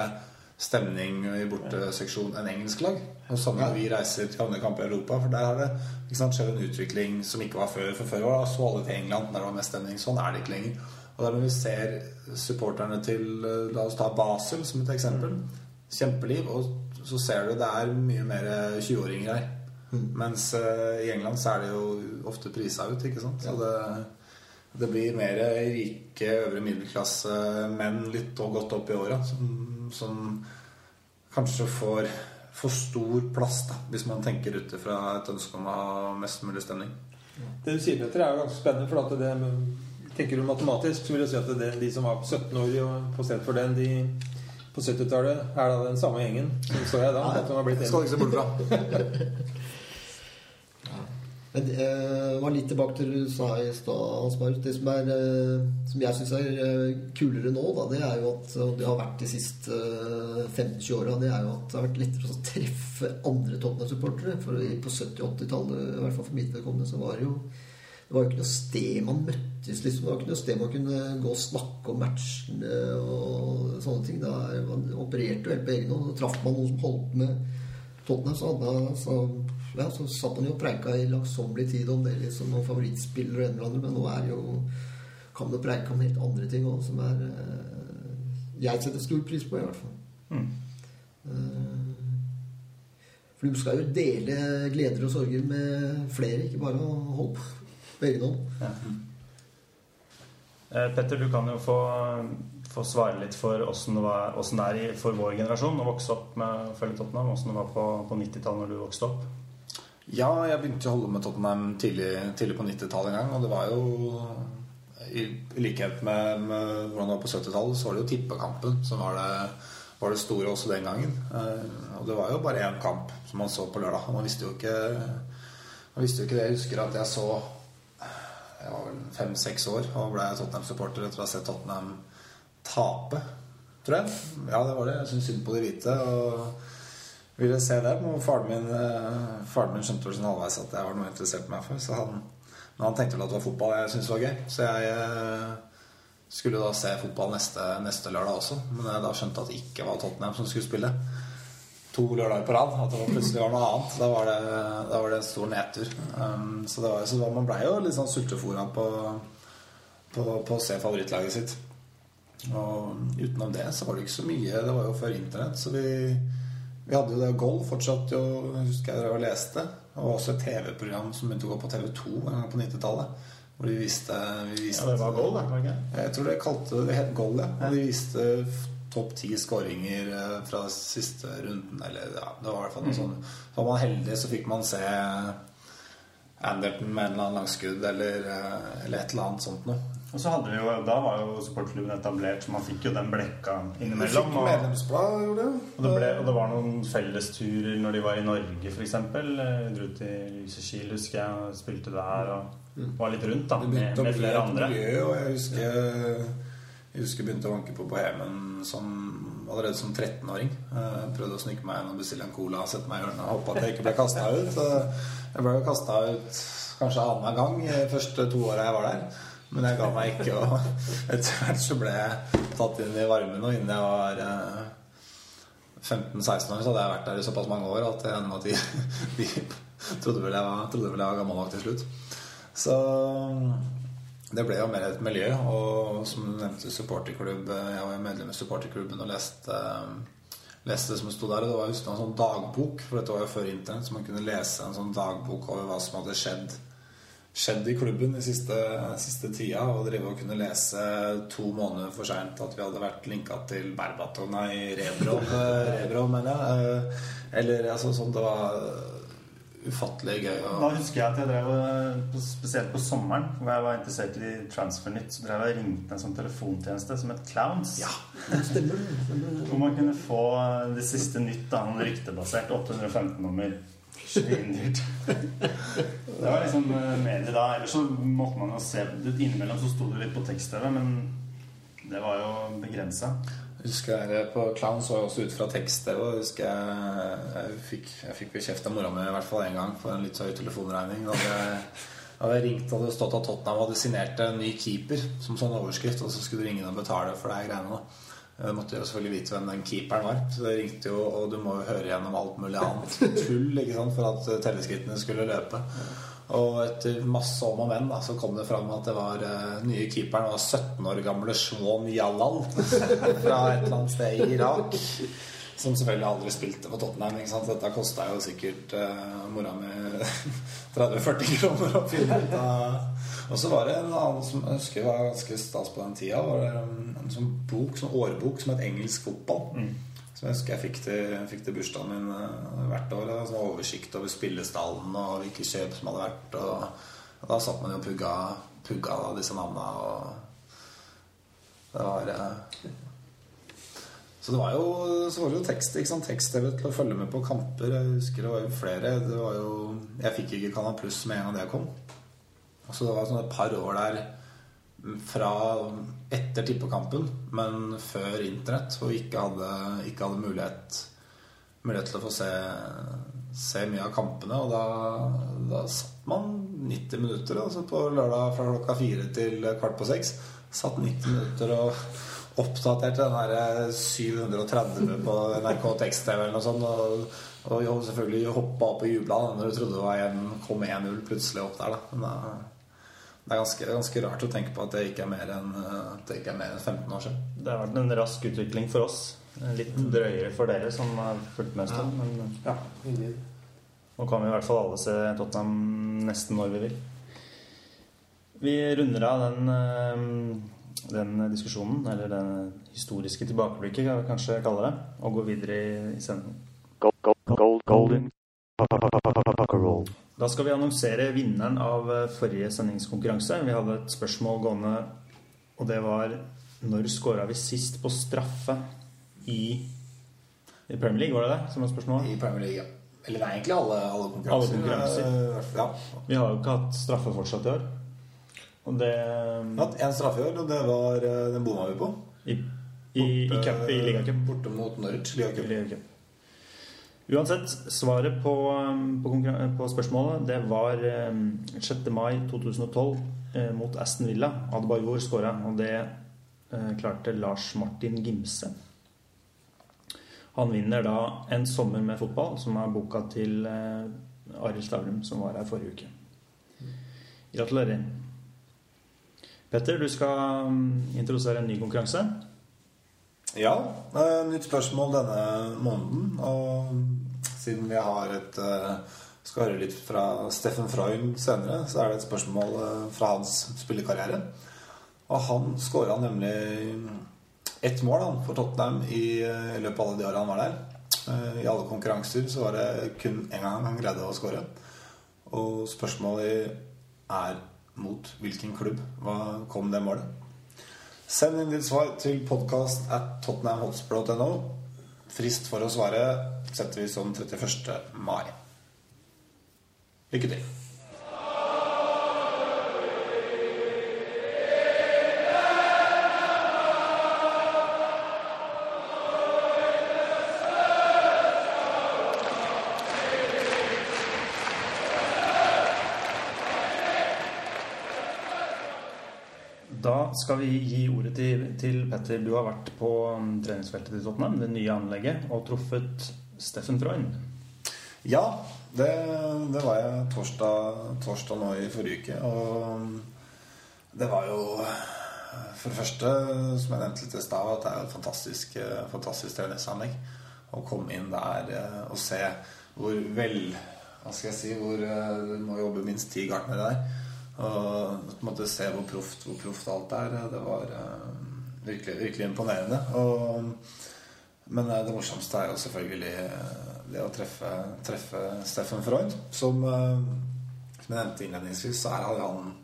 Speaker 4: stemning i borteseksjon enn engelsk lag. Og samme når vi reiser til andre kamper i Europa, for der har det ikke sant, skjedd en utvikling som ikke var før. For før var det så alle til England, der det var mest stemning. Sånn er det ikke lenger. Og der når vi ser supporterne til eh, La oss ta Basel som et eksempel. Kjempeliv. Og så ser du det er mye mer 20-åringer her. Mens eh, i England så er det jo ofte prisa ut, ikke sant. Så det, det blir mer rike øvre middelklasse menn litt og godt opp i åra som, som kanskje får for stor plass, da, hvis man tenker ut ifra et ønske om å ha mest mulig stemning.
Speaker 5: Det du sier, Petter, er jo ganske spennende. For at det, tenker du matematisk, så vil jeg si at det, de som var 17 år og på stedet for den, de på 70-tallet er da den samme gjengen. Så jeg da. At de har blitt
Speaker 4: Skal ikke se bort fra. <laughs> <laughs>
Speaker 3: Men eh, var litt tilbake til det du sa i stad. Det som, er, eh, som jeg syns er eh, kulere nå, da, det er jo at og det har vært de siste eh, 15-20 åra, det er jo at det har vært lettere å treffe andre Tottenham-supportere. For på 70- og 80-tallet, i hvert fall for mitt vedkommende, så var det jo det var jo ikke noe sted man møttes. liksom. Det var ikke noe sted man kunne gå og snakke om matchene og sånne ting. Da man opererte jo helt på egen hånd. Traff man noen som holdt med Tottenham, så, hadde, så, ja, så satt han jo og preika i langsommelig tid om det, liksom, noen favorittspillere og en eller annen, Men nå er det jo kan du preike om helt andre ting òg, som er eh, Jeg setter stor pris på, i hvert fall.
Speaker 2: Mm.
Speaker 3: Eh, For du skal jo dele gleder og sorger med flere, ikke bare holde på egen hånd.
Speaker 2: Ja. Eh, Petter, du kan jo få, få svare litt for åssen det, det er for vår generasjon å vokse opp med å følge Tottenham. Åssen det var på, på 90-tallet når du vokste opp.
Speaker 4: Ja, jeg begynte å holde med Tottenham tidlig, tidlig på 90-tallet en gang. Og det var jo I likhet med, med hvordan det var på 70-tallet, så var det jo tippekampen som var det, var det store også den gangen. Eh, og det var jo bare én kamp som man så på lørdag. Og man visste jo ikke Man visste jo ikke det. Jeg husker at jeg så Jeg var vel fem-seks år og ble Tottenham-supporter etter å ha sett Tottenham tape, tror jeg. Ja, det var det. Jeg syntes synd på de hvite. og ville se dem. Og faren min, eh, faren min skjønte vel sånn halvveis at jeg var noe interessert meg for. Han, men han tenkte vel at det var fotball jeg syntes var gøy. Så jeg eh, skulle da se fotball neste, neste lørdag også. Men jeg da skjønte at det ikke var Tottenham som skulle spille to lørdager på rad. At det var plutselig var noe annet. Da var det, da var det en stor nedtur. Um, så var, så man blei jo litt sånn sultefòra på, på, på å se favorittlaget sitt. Og utenom det så var det ikke så mye. Det var jo før internett, så vi, vi hadde jo det Goal fortsatt jo, husker jeg dere og leste. var også et TV-program som begynte å gå på TV2 en gang på 90-tallet. Hvor de viste, vi viste
Speaker 2: Ja, det var goal, da. ikke?
Speaker 4: Jeg tror det kalte det, det het Goal, ja. Og de viste topp ti skåringer eh, fra siste runden. Eller ja, det var i hvert fall noe sånt Så var man heldig, så fikk man se Anderton med en eller annen langskudd eller, eh, eller et eller annet sånt noe.
Speaker 2: Og så hadde vi jo, Da var jo sportsklubben etablert, så man fikk jo den blekka innimellom.
Speaker 4: fikk medlemsblad, gjorde det.
Speaker 2: og, det ble, og det var noen fellesturer når de var i Norge, f.eks. Dro til Lysekil, husker jeg, og spilte der og var litt rundt da, med, med flere andre.
Speaker 4: miljø, og jeg husker Jeg husker begynte å vanke på Bohemen som, allerede som 13-åring. Eh, Prøvde å snike meg inn og bestille en cola, sette meg i hjørnet og håpe at jeg ikke ble kasta ut. Eh, Jeg ble jo kasta ut kanskje annenhver gang de første to åra jeg var der. Men jeg ga meg ikke, og etter hvert så ble jeg tatt inn i varmen. Og innen jeg var eh, 15-16 år, så hadde jeg vært der i såpass mange år at jeg at de, <laughs> de trodde, vel jeg var, trodde vel jeg var gammel nok til slutt. Så det ble jo mer et miljø. Og som nevnte, supporterklubb. Jeg var medlem i supporterklubben og leste, leste det som sto der. Og det var just en sånn dagbok, for dette var jo før internett, så man kunne lese en sånn dagbok over hva som hadde skjedd skjedd i klubben de siste, siste tida. Og drive og kunne lese to måneder for seint at vi hadde vært linka til Berbatov Nei, Rebrov, eh, Rebrov mener jeg. Eh, Eller altså sånn Det var ufattelig gøy.
Speaker 2: Da husker jeg at jeg drev, spesielt på sommeren, hvor jeg var interessert i Transfernytt, så drev jeg og ringte en sånn telefontjeneste som het Clowns.
Speaker 4: ja.
Speaker 3: Stemmer stemmer.
Speaker 2: Hvor man kunne få det siste nytt, da, noen ryktebasert 815-nummer. Svindyrt. Det var liksom medier da. Ellers så måtte man jo se det Innimellom så sto det litt på tekst-TV, men det var jo begrensa.
Speaker 4: Husker jeg På Clown så jeg også ut fra tekst-TV. jeg husker jeg, jeg fikk, jeg fikk vel kjeft av mora mi i hvert fall én gang for en litt høy telefonregning. Da hadde jeg, hadde jeg ringt og det stått at Tottenham hadde signert en ny keeper som sånn overskrift, og så skulle du ringe og betale for de greiene. da. Jeg måtte jo selvfølgelig vite hvem den keeperen var. Så jeg ringte jo, og du må jo høre gjennom alt mulig annet tull ikke sant, for at telleskrittene skulle løpe. Og etter masse om og men da, så kom det fram at det var uh, nye keeperen var 17 år gamle Shwan Jalal <laughs> fra et eller annet sted i Irak. Som selvfølgelig aldri spilte på Tottenham. ikke sant? Dette kosta jo sikkert eh, mora mi 30-40 kroner å finne ut av. Og så var det en annen som jeg husker var ganske stas på den tida. Var det en, sånn bok, sånn årbok som het Engelsk fotball. Som jeg husker jeg fikk til, fikk til bursdagen min eh, hvert år. En sånn oversikt over spillestallen og hvilke kjøp som hadde vært. Og, og da satt man jo og pugga, pugga da, disse navna. Og det var eh, Så det var jo, så var det jo tekst, ikke sant? tekst-TV til å følge med på kamper. Jeg husker det var jo flere. Det var jo, jeg fikk ikke Kanal Pluss med en gang det kom. Så det var sånn et par år der fra etter tippekampen, men før internett, og ikke hadde, ikke hadde mulighet, mulighet til å få se, se mye av kampene. Og da, da satt man 90 minutter altså på lørdag fra klokka fire til kvart på seks. Satt 90 minutter og oppdaterte den der 730 på NRK Tekst-TV eller noe sånt. Og, og jo, selvfølgelig hoppa opp og jubla når du trodde det var en, kom 1-0 plutselig opp der. da Men da det er ganske, ganske, rart å tenke på at det ikke er mer enn, det er mer enn 15 år siden.
Speaker 2: Det har vært en rask utvikling for oss. Litt drøyere for dere som har fulgt med en stund. Men
Speaker 5: Ja,
Speaker 2: nå kan vi i hvert fall alle se Tottenham nesten når vi vil. Vi runder av den, eh, den diskusjonen, eller det historiske tilbakeblikket, kan vi kanskje kalle det, og gå videre i, i sendingen.
Speaker 1: Gold, gold, gold, golden pucker roll.
Speaker 2: Da skal vi annonsere vinneren av eh, forrige sendingskonkurranse. Vi hadde et spørsmål gående, og det var når skåra vi sist på straffe i, i Premier League? Var det det som var spørsmålet?
Speaker 4: I Premier League, ja. Eller nei, egentlig alle, alle konkurranser.
Speaker 2: Alle konkurranser.
Speaker 4: Ja.
Speaker 2: Vi har jo ikke hatt straffe fortsatt i år. Og det
Speaker 4: hatt én straffe i år, og det var eh, Den bomma vi på.
Speaker 2: I, i, i, cup, i ligacup.
Speaker 4: Borte mot Norwich. Ligacup.
Speaker 2: Liga Uansett, svaret på, på, på spørsmålet det var eh, 6. mai 2012 eh, mot Aston Villa. Adbajor skåra, og det eh, klarte Lars Martin Gimse. Han vinner da En sommer med fotball, som er boka til Arild Stavrum, som var her forrige uke. Gratulerer. Petter, du skal mm, introdusere en ny konkurranse.
Speaker 4: Ja. eh, Nytt spørsmål denne måneden. Og siden vi har et eh, skal høre litt fra Steffen Freund senere, så er det et spørsmål eh, fra hans spillekarriere. Og han skåra nemlig ett mål for Tottenham i, i løpet av alle de årene han var der. I alle konkurranser så var det kun én gang han greide å skåre. Og spørsmålet er mot hvilken klubb hva kom det målet? Send inn ditt svar til podkast at tottenhamhotspur.no. Frist for å svare setter vi som 31. mai. Lykke til.
Speaker 2: Skal vi gi ordet til, til Petter. Du har vært på um, treningsfeltet til Tottenham, det nye anlegget, og truffet Steffen Freund.
Speaker 4: Ja, det, det var jeg torsdag, torsdag nå i forrige uke. Og det var jo For det første, som jeg nevnte litt i stad, at det er et fantastisk, fantastisk treningsanlegg. Å komme inn der eh, og se hvor vel Hva skal jeg si hvor eh, Du må jobbe minst ti gartnere der. Og på en måte se hvor proft, hvor proft alt er. Det var eh, virkelig, virkelig imponerende. Og men eh, det morsomste er jo selvfølgelig eh, det å treffe, treffe Steffen Freud. Som, eh, som jeg nevnte innledningsvis, så er han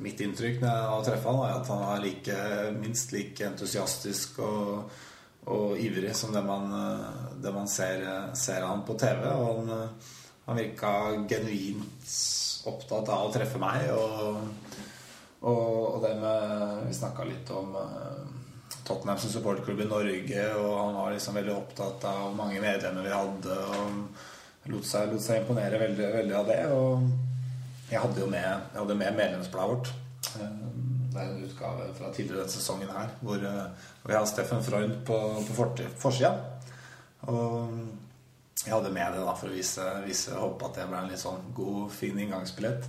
Speaker 4: Mitt inntrykk når jeg treffer han er at han er like, minst like entusiastisk og, og ivrig som det man, eh, det man ser, ser han på TV. Og han, han virka genuint opptatt av å treffe meg. Og, og, og det med Vi snakka litt om uh, Tottenham som supporterklubb i Norge, og han var liksom veldig opptatt av hvor mange medlemmer vi hadde, og lot seg, lot seg imponere veldig, veldig av det. Og jeg hadde jo med, jeg hadde med medlemsbladet vårt. Eh, Det er en utgave fra tidligere denne sesongen her, hvor vi hvor har Steffen Freund på, på forsida. Og jeg hadde med det da for å vise, vise håpe at det ble en litt sånn god, fin inngangsbillett.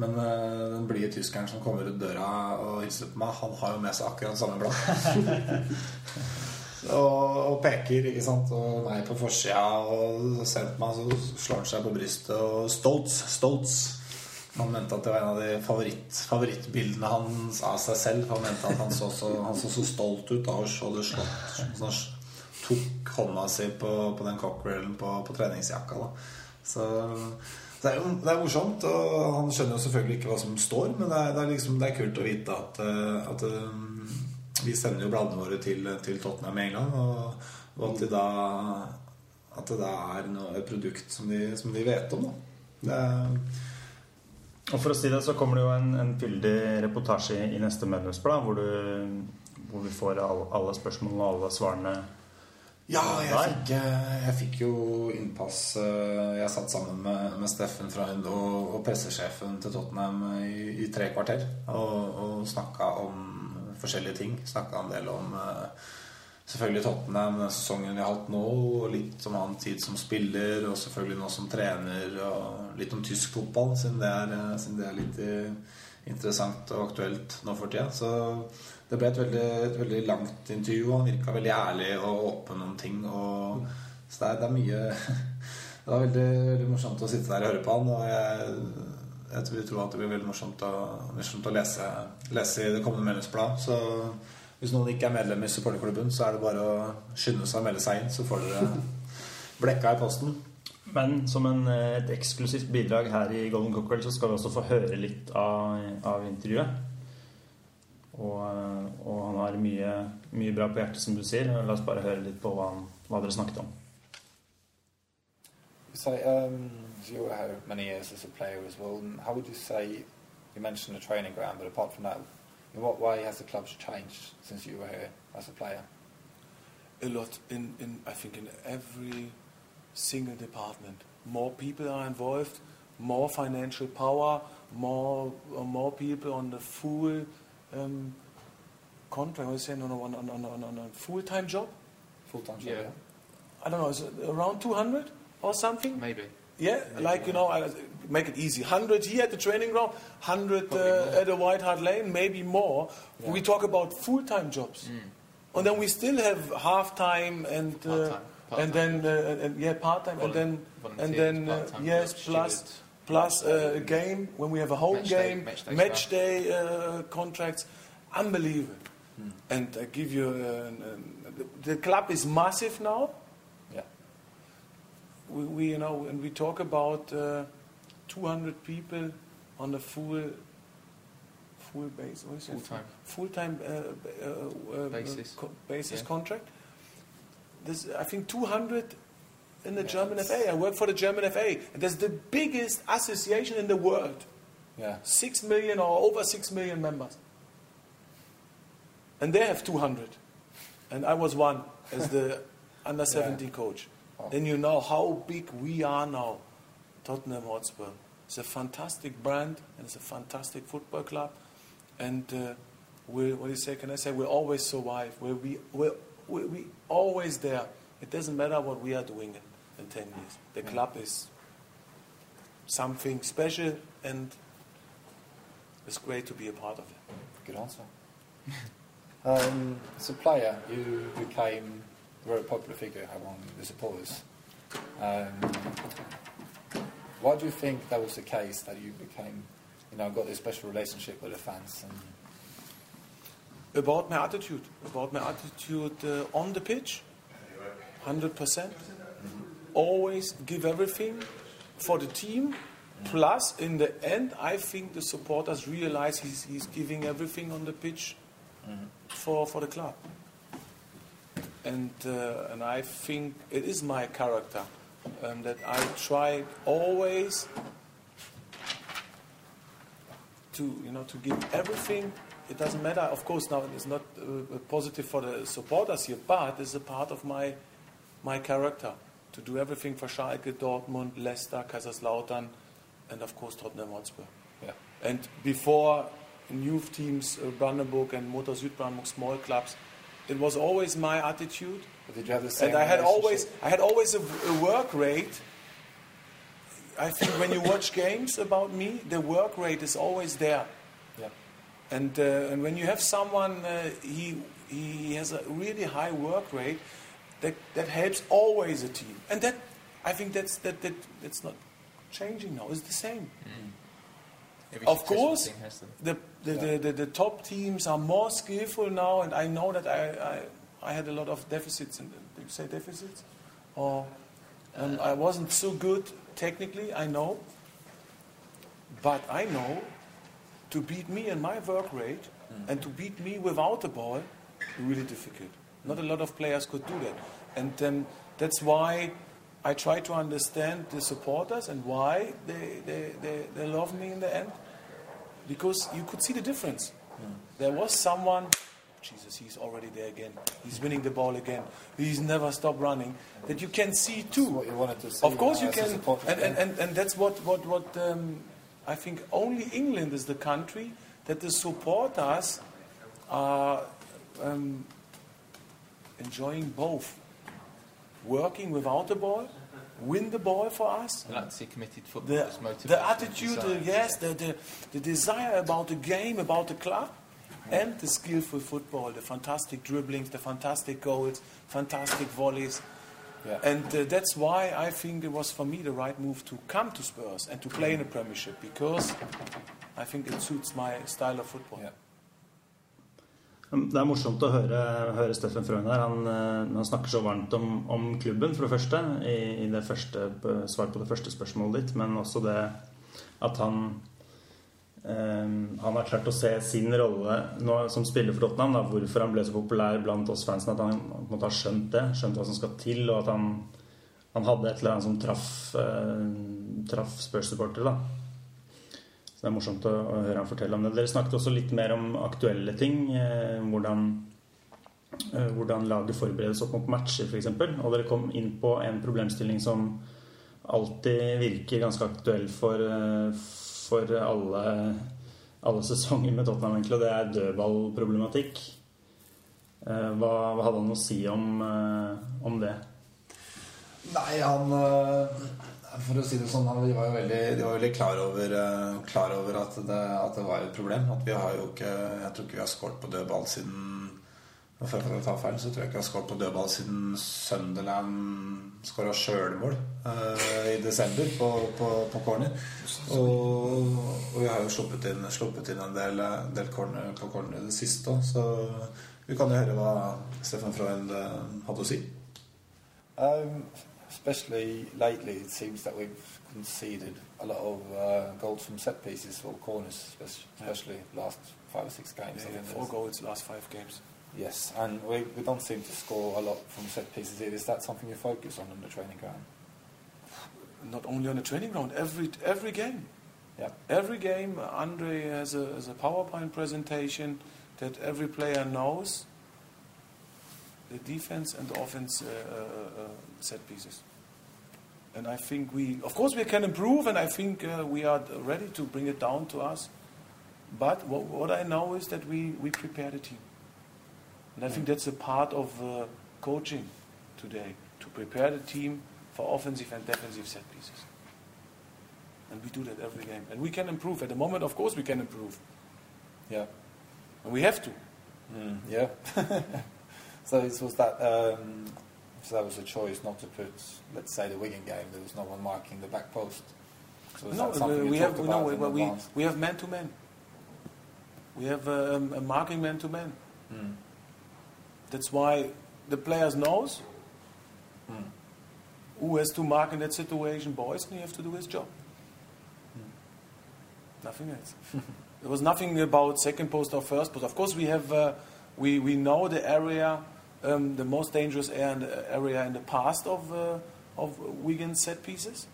Speaker 4: Men eh, den blide tyskeren som kommer ut døra og hilser på meg, han har jo med seg akkurat samme blad. <laughs> og, og peker, ikke sant, og meg på forsida, og ser på meg, så slår han seg på brystet og Stoltz, Stoltz. Han mente at det var en av de favoritt, favorittbildene hans av seg selv. Han mente at han så så, han så, så stolt ut og så hadde slått, så tok hånda si på, på den cockrailen på, på treningsjakka. Da. Så det er jo det er morsomt, og han skjønner jo selvfølgelig ikke hva som står, men det er, det er, liksom, det er kult å vite at, eh, at eh, vi sender jo bladene våre til, til Tottenham i England, og, og at, de da, at det da er noe, et produkt som de, som de vet om. Da.
Speaker 2: Og for å si det, så kommer det jo en, en fyldig reportasje i neste medlemsblad, hvor, du, hvor vi får alle, alle spørsmålene og alle svarene.
Speaker 4: Ja, jeg fikk, eh, jeg fikk jo innpass eh, Jeg satt sammen med, med Steffen Freund og, og pressesjefen til Tottenham i, i tre kvarter og, og snakka om forskjellige ting. Snakka en del om eh, selvfølgelig Tottenham, sesongen vi har hatt nå, og litt om annen tid som spiller, og selvfølgelig nå som trener, og litt om tysk fotball, siden det er, siden det er litt interessant og aktuelt nå for tida. Så det ble et veldig, et veldig langt intervju. og Han virka veldig ærlig og åpen om ting. Og, så det er, det er mye <laughs> Det var veldig, veldig morsomt å sitte der og høre på han. Og jeg, jeg tror, at det blir veldig morsomt å, morsomt å lese, lese i det kommende medlemsbladet. Så hvis noen ikke er medlem i supporterklubben, så er det bare å skynde seg å melde seg inn, så får dere <laughs> blekka i posten.
Speaker 2: Men som en, eh, et eksklusivt bidrag her i Golden Cockerel så skal vi også få høre litt av, av intervjuet. Og, og han har mye, mye bra på hjertet, som du sier. La oss bare høre litt på hva, han, hva dere snakket om.
Speaker 6: So, um, you were here many years as a player as well. and How would you say, you mentioned the training ground, but apart from that, in what way has the club changed since you were here as a player?
Speaker 7: a lot in, in I think in every single department. More people are involved, more financial power, more uh, more people on the full um, contract. What is it? On a, on, on, on, on, on a full time job.
Speaker 6: Full-time job,
Speaker 8: Yeah.
Speaker 6: yeah?
Speaker 7: I don't know, is it around two hundred or something?
Speaker 8: Maybe.
Speaker 7: Yeah,
Speaker 8: Maybe
Speaker 7: like you know, I, make it easy. Hundred here at the training ground, hundred uh, at the White Hart Lane, maybe more.
Speaker 6: Yeah.
Speaker 7: We talk about full time jobs, and then we still have half time and uh,
Speaker 8: Part-time.
Speaker 7: and then uh, and, and- yeah part time and then and then uh, yes plus
Speaker 8: jobs,
Speaker 7: plus uh, a game when we have a home
Speaker 8: Match day-
Speaker 7: game,
Speaker 8: match day
Speaker 7: match day uh, contracts, unbelievable. And I give you uh, the, club is massive now
Speaker 6: Yeah.
Speaker 7: we, we you know and we talk about uh, 200 people on a full full base what is it?
Speaker 8: Full-time.
Speaker 7: full-time uh, uh, uh,
Speaker 8: Basis.
Speaker 7: basis
Speaker 8: Yeah.
Speaker 7: contract this I think 200 in the German FA I work for the German FA and that's the biggest association in the world.
Speaker 6: Yeah.
Speaker 7: 6 million or over 6 million members. And they have 200 and I was one as the <laughs> under 17 coach.
Speaker 6: Oh.
Speaker 7: then you know how big we are now. Tottenham Hotspur. It's a fantastic brand and it's a fantastic football club. And uh, we what do you say? Can I say we always survive? We'll be we're, we we always there. It doesn't matter what we are doing in, in 10 years the club is something special and it's great to be a part of it
Speaker 6: Good answer. <laughs> um, as a player, you became a very popular figure among the supporters. Um, why do you think that was the case that you became, you know, got this special relationship with the fans? And
Speaker 7: about my attitude, about my attitude uh, on the pitch, hundred percent. Always give everything for the team. Plus, in the end, I think the supporters realize he's, he's giving everything on the pitch for for the club. And uh, and I think it is my character um, that I try always to you know to give everything. It doesn't matter. Of course, now it's not uh, positive for the supporters here, but it's a part of my my character to do everything for Schalke, Dortmund, Leicester, Kaiserslautern, and of course Tottenham Hotspur.
Speaker 6: yeah,
Speaker 7: And before in youth teams, uh, Brandenburg and Motor Südbrandenburg, small clubs, it was always my attitude
Speaker 6: but did you have the same?
Speaker 7: and I had always. I had always a, a work rate. I think when you watch <coughs> games about me, the work rate is always there.
Speaker 6: Yeah.
Speaker 7: And uh, and when you have someone, uh, he he has a really high work rate, that that helps always a team. And that I think that's that that that's not changing now. It's the same.
Speaker 8: Every
Speaker 7: Of course, the the, the, the the top teams are more skillful now, and I know that I, I I had a lot of deficits. In, do you say deficits? Or and I wasn't so good technically. I know, but I know to beat me in my work rate and to beat me without the ball, really difficult. Not a lot of players could do that, and um, that's why I try to understand the supporters and why they, they, they, they love me in the end. Because you could see the difference. There was someone, Jesus, he's already there again. He's winning the ball again. He's never stopped running. That you can see too.
Speaker 6: what you wanted to see,
Speaker 7: Of course you can, and, and, and, and that's what what what um, I think. Only England is the country that the supporters are um, enjoying both, working without the ball, win the ball for us,
Speaker 8: I like to see committed
Speaker 7: the,
Speaker 8: footballers
Speaker 7: the attitude, the, yes, the, the, the desire about the game, about the club, and the skillful football, the fantastic dribblings, the fantastic goals, fantastic volleys.
Speaker 6: Yeah.
Speaker 7: And uh, that's why I think it was for me the right move to come to Spurs and to play in the Premiership because I think it suits my style of football.
Speaker 6: Yeah.
Speaker 2: Det er morsomt å høre, høre Steffen Frøyen her. Han, eh, han snakker så varmt om, om klubben, for det første, i, i det første på- svar på det første spørsmålet ditt, men også det at han eh, Han har klart å se sin rolle nå som spiller for Tottenham, da, hvorfor han ble så populær blant oss fansen, at han måtte ha skjønt det, skjønt hva som skal til, og at han, han hadde et eller annet som traff, eh, traff Spurs-supportere. Så det er morsomt å, høre han fortelle om det. Dere snakket også litt mer om aktuelle ting. Eh, hvordan, eh, hvordan laget forberedes opp mot matcher, f.eks. Og dere kom inn på en problemstilling som alltid virker ganske aktuell for, eh, for alle, alle sesonger med Tottenham, egentlig, og det er dødballproblematikk. Hva, hva hadde han å si om, om det?
Speaker 4: Nei, han For å si det sånn, de var jo veldig, var veldig klar, over, øh, klar over at det, at det var et problem. At vi har jo ikke Jeg tror ikke vi har skåret på dødball siden For å ta feil, så tror jeg ikke vi har skåret på dødball siden Sunderland skåra sjølmål øh, i desember på, på, på corner. Og, og vi har jo sluppet inn, sluppet inn en del, del corner på corner i det siste òg, så vi kan jo høre hva Stefan Freund øh, hadde å si.
Speaker 6: Um, especially lately, it seems that we've conceded a lot of uh, goals from set pieces or corners, especially, especially last five or six games.
Speaker 7: Yeah,
Speaker 6: think
Speaker 7: four goals last five games.
Speaker 6: Yes, and we, we don't seem to score a lot from set pieces either. Is that something you focus on on the training ground?
Speaker 7: Not only on the training ground, every every game.
Speaker 6: Yeah.
Speaker 7: Every game, Andre has a, has a PowerPoint presentation that every player knows the defense and the offense uh, uh, set pieces. And I think we, of course, we can improve, and I think uh, we are ready to bring it down to us. But what, what I know is that we, we prepare the team. And I think that's a part of uh, coaching today to prepare the team for offensive and defensive set pieces. And we do that every game. And we can improve. At the moment, of course, we can improve.
Speaker 6: Yeah.
Speaker 7: And we have to.
Speaker 6: Mm, yeah. <laughs> so this was that. Um, so that was a choice not to put, let's say, the Wigan game. There was no one marking the back post. So
Speaker 7: No,
Speaker 6: that something you
Speaker 7: we have, no, we, we, we have man to man. We have um, a marking man to man.
Speaker 6: Mm.
Speaker 7: That's why the players knows
Speaker 6: Mm.
Speaker 7: who has to mark in that situation. Boys, and he have to do his job. Nothing else. <laughs> there was nothing about second post or first post. Of course, we have uh, we we know the area, um, the most dangerous area in the, area in the past of uh, of Wigan set pieces.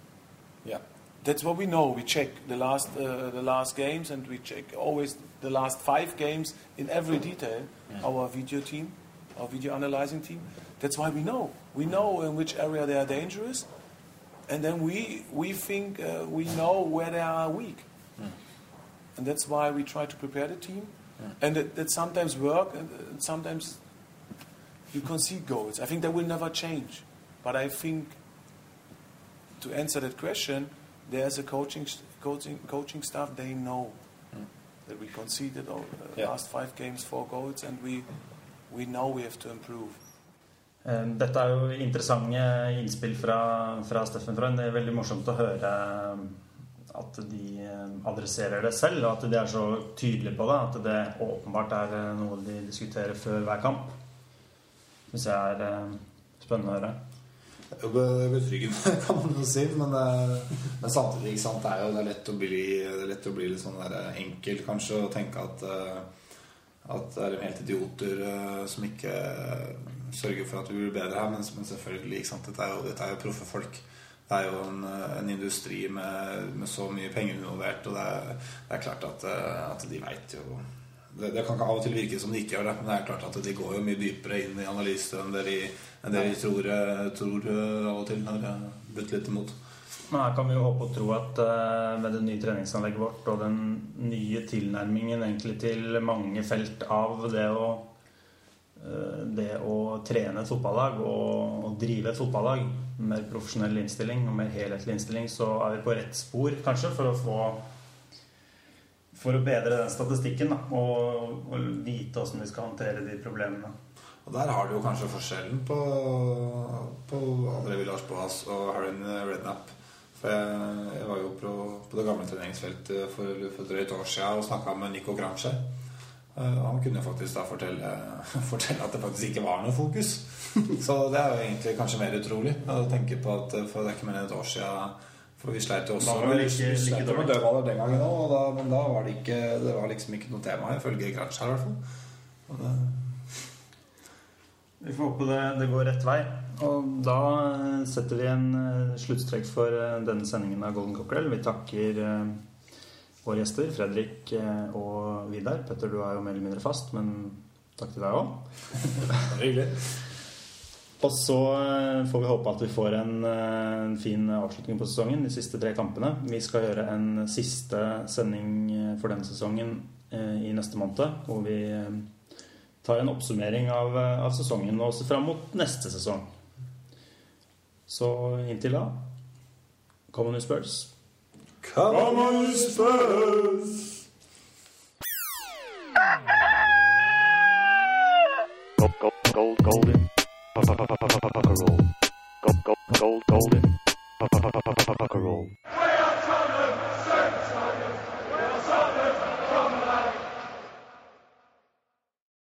Speaker 6: Yeah.
Speaker 7: That's what we know. We check the last uh, the last games, and we check always the last five games in every detail. Our video team, our video analyzing team. That's why we know. We know in which area they are dangerous, and then we we think uh, we know where they are weak, and that's why we try to prepare the team. And that, that sometimes work, and, and sometimes you concede goals. I think that will never change, but I think to answer that question, there's a coaching coaching coaching staff. They know that we conceded all, uh,
Speaker 6: Yeah.
Speaker 7: last five games four goals, and we we know we have to improve.
Speaker 2: Eh, Dette er jo interessante innspill fra, fra Steffen Frøen. Det er veldig morsomt å høre eh, at de eh, adresserer det selv, og at de er så tydelige på det. At det åpenbart er eh, noe de diskuterer før hver kamp. Syns jeg er eh, spennende å høre.
Speaker 4: Det er jo be- betryggende, <laughs> kan man jo si. Men, eh, men samtidig, sant, det er jo det er lett å bli, lett å bli litt sånn der enkel, kanskje, og tenke at eh, at det er helt idioter eh, som ikke eh, sørger for at vi blir bedre her. Men, men selvfølgelig, sant? Dette er jo, dette er jo proffe folk. Det er jo en, eh, en industri med, med så mye penger involvert, og det er, det er klart at, eh, at de veit jo det, det kan av og til virke som de ikke gjør det, men det er klart at de går jo mye dypere inn i analyse enn det de, enn det de tror, eh, tror eh, av og til når det butter litt imot.
Speaker 2: Men her kan vi jo håpe og tro at eh, med det nye treningsanlegget vårt og den nye tilnærmingen egentlig til mange felt av det å eh, det å trene et fotballag og, og drive et fotballag med mer profesjonell innstilling og mer helhetlig innstilling, så er vi på rett spor, kanskje, for å få For å bedre den statistikken da, og, og vite åssen vi skal håndtere de problemene.
Speaker 4: Og der har du jo kanskje forskjellen på, på André Villars Boas og Harry Rednap. For jeg, jeg var jo på, på det gamle treningsfeltet for, for drøyt år siden og snakka med Nico Gramsci. Eh, Han kunne faktisk da fortelle, <laughs> fortelle at det faktisk ikke var noe fokus. <laughs> Så det er jo egentlig kanskje mer utrolig å tenke på at for det er ikke mer enn et år siden For vi sleit jo også
Speaker 2: det like-
Speaker 4: med dødballer den gangen òg, men da var det ikke Det var liksom ikke noe tema, ifølge her i hvert fall. Det,
Speaker 2: Vi får håpe det, det går rett vei. Og da eh, setter vi en eh, sluttstrek for eh, denne sendingen av Golden Cockerel. Vi takker våre gjester, Fredrik og Vidar. Petter, du er jo mer eller mindre fast, men takk til deg òg. <laughs>
Speaker 4: hyggelig.
Speaker 2: Og så eh, får vi håpe at vi får en, eh, en fin avslutning på sesongen, de siste tre kampene. Vi skal gjøre en siste sending eh, for denne sesongen eh, i neste måned, hvor vi tar en oppsummering av, av sesongen og ser fram mot neste sesong. Så inntil da Come on, you Spurs.
Speaker 4: Come on, Spurs!
Speaker 1: Gold, gold, gold, Golden. Golden.